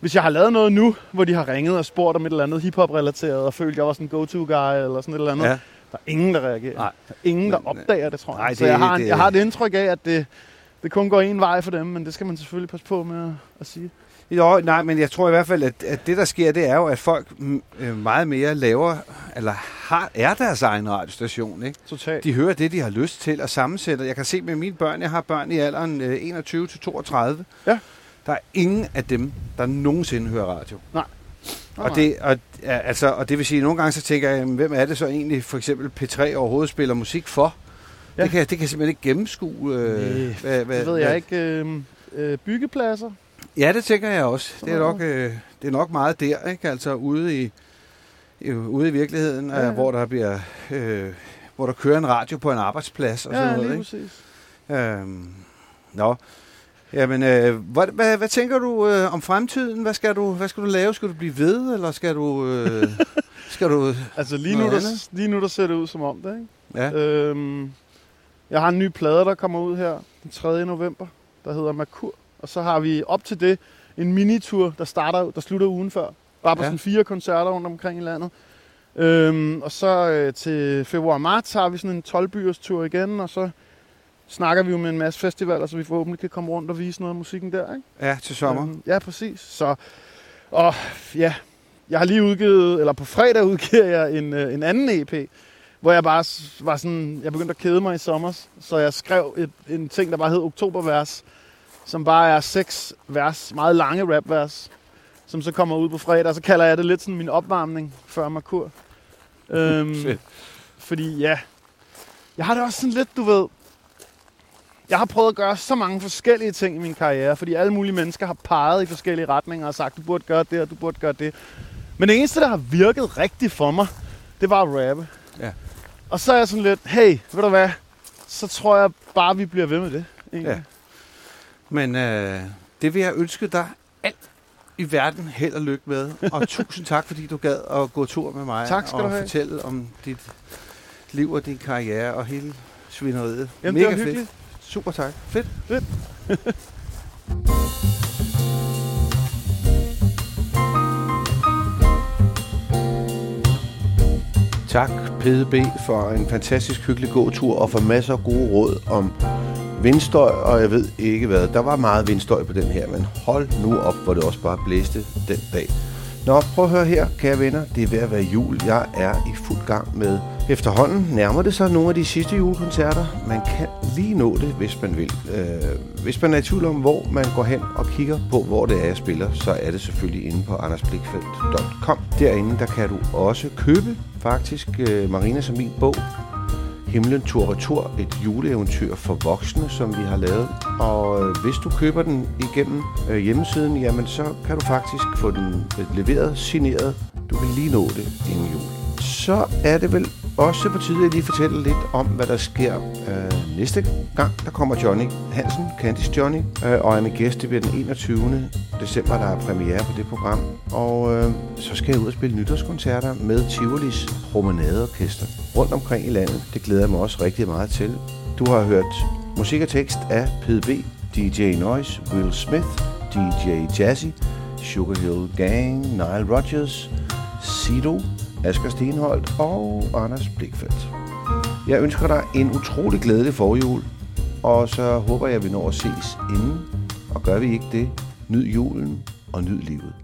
Hvis jeg har lavet noget nu, hvor de har ringet og spurgt om et eller andet hiphop-relateret, og følt, jeg var sådan en go-to-guy eller sådan et eller andet, Ja. der er ingen, der reagerer. Nej. Der er ingen, der opdager det, tror jeg. nej, så det- jeg har, det- jeg har et indtryk af, at det, det kun går en vej for dem, men det skal man selvfølgelig passe på med at, at sige. Jo, nej, men jeg tror i hvert fald, at, at det, der sker, det er jo, at folk mm, øh, meget mere laver, eller har, er deres egen radiostation, ikke? Totalt. De hører det, de har lyst til at sammensætte. Jeg kan se med mine børn, jeg har børn i alderen øh, 21 til 32. Ja. Der er ingen af dem, der nogensinde hører radio. Nej. Og det, og, altså, og det vil sige, at nogle gange så tænker jeg, hvem er det så egentlig, for eksempel P3 overhovedet spiller musik for? Ja. Det, kan, det kan jeg simpelthen ikke gennemskue. Øh, hvad, hvad, det ved hvad- jeg ikke. Øh, øh, byggepladser? Ja, det tænker jeg også. Det er Ja. nok, øh, det er nok meget der, ikke? Altså ude i, ude i virkeligheden, Ja, ja, ja. ja. hvor der bliver... Øh, hvor der kører en radio på en arbejdsplads og Ja, sådan lige noget, præcis. ikke? Øhm, nå. Jamen, øh, hvad, hvad, hvad tænker du øh, om fremtiden? Hvad skal, du, hvad skal du lave? Skal du blive ved, eller skal du... Øh, skal du... Altså lige nu, der, lige nu der ser det ud som om det, ikke? Ja, Øhm, jeg har en ny plade, der kommer ud her den 3. november, der hedder Merkur. Og så har vi op til det en minitur, der starter, der slutter ugen før. Bare på Ja. sådan fire koncerter rundt omkring i landet. Øhm, og så øh, til februar-marts har vi sådan en 12 tur igen, og så snakker vi jo med en masse festivaler, så vi forhåbentlig kan komme rundt og vise noget af musikken der, ikke? ja til sommer. Øhm, ja, præcis. Så, og ja, jeg har lige udgivet, eller på fredag udgiver jeg en, øh, en anden EP, hvor jeg bare var sådan, jeg begyndte at kede mig i sommer, så jeg skrev et, en ting, der bare hed Oktobervers, som bare er seks vers, meget lange rapvers, som så kommer ud på fredag, og så kalder jeg det lidt sådan min opvarmning før Merkur. Øhm, Fedt. fordi ja, jeg har det også sådan lidt, du ved, jeg har prøvet at gøre så mange forskellige ting i min karriere, fordi alle mulige mennesker har peget i forskellige retninger og sagt, du burde gøre det, og du burde gøre det. Men det eneste, der har virket rigtigt for mig, det var at rappe. Og så er jeg sådan lidt, hey, ved du hvad, så tror jeg bare, vi bliver ved med det. egentlig. Ja. Men øh, det vil jeg ønske dig alt i verden held og lykke med. Og tusind tak, fordi du gad at gå tur med mig Tak skal og du have. fortælle om dit liv og din karriere og hele svineriet. Jamen, Mega det var fedt. hyggeligt. Super tak. Fedt. Tak, PDB, for en fantastisk hyggelig gåtur og for masser af gode råd om vindstøj, og jeg ved ikke hvad. Der var meget vindstøj på den her, men hold nu op, hvor det også bare blæste den dag. Nå, prøv at høre her, kære venner. Det er ved at være jul. Jeg er i fuld gang med efterhånden. Nærmer det sig nogle af de sidste julekoncerter. Man kan lige nå det, hvis man vil. Øh, hvis man er i tvivl om, hvor man går hen og kigger på, hvor det er, jeg spiller, så er det selvfølgelig inde på andersblikfeldt.com. Derinde, der kan du også købe faktisk øh, som min bog, Himlen Tur Retur, et juleeventyr for voksne, som vi har lavet. Og øh, hvis du køber den igennem øh, hjemmesiden, jamen så kan du faktisk få den øh, leveret, signeret. Du kan lige nå det inden jul. Så er det vel også på tide, at jeg lige fortæller lidt om, hvad der sker øh, næste gang. Der kommer Johnny Hansen, Candice Johnny, øh, og er min gæst. Det bliver den 21. december, der er premiere på det program. Og øh, så skal jeg ud og spille nytårskoncerter med Tivolis Promenadeorkester rundt omkring i landet. Det glæder jeg mig også rigtig meget til. Du har hørt musik og tekst af PDB, DJ Noise, Will Smith, DJ Jazzy, Sugar Hill Gang, Nile Rodgers, Sido, Asger Stenholdt og Anders Blikfeldt. Jeg ønsker dig en utrolig glædelig forjul, og så håber jeg, at vi når at ses inden. Og gør vi ikke det, Nyd julen og nyd livet.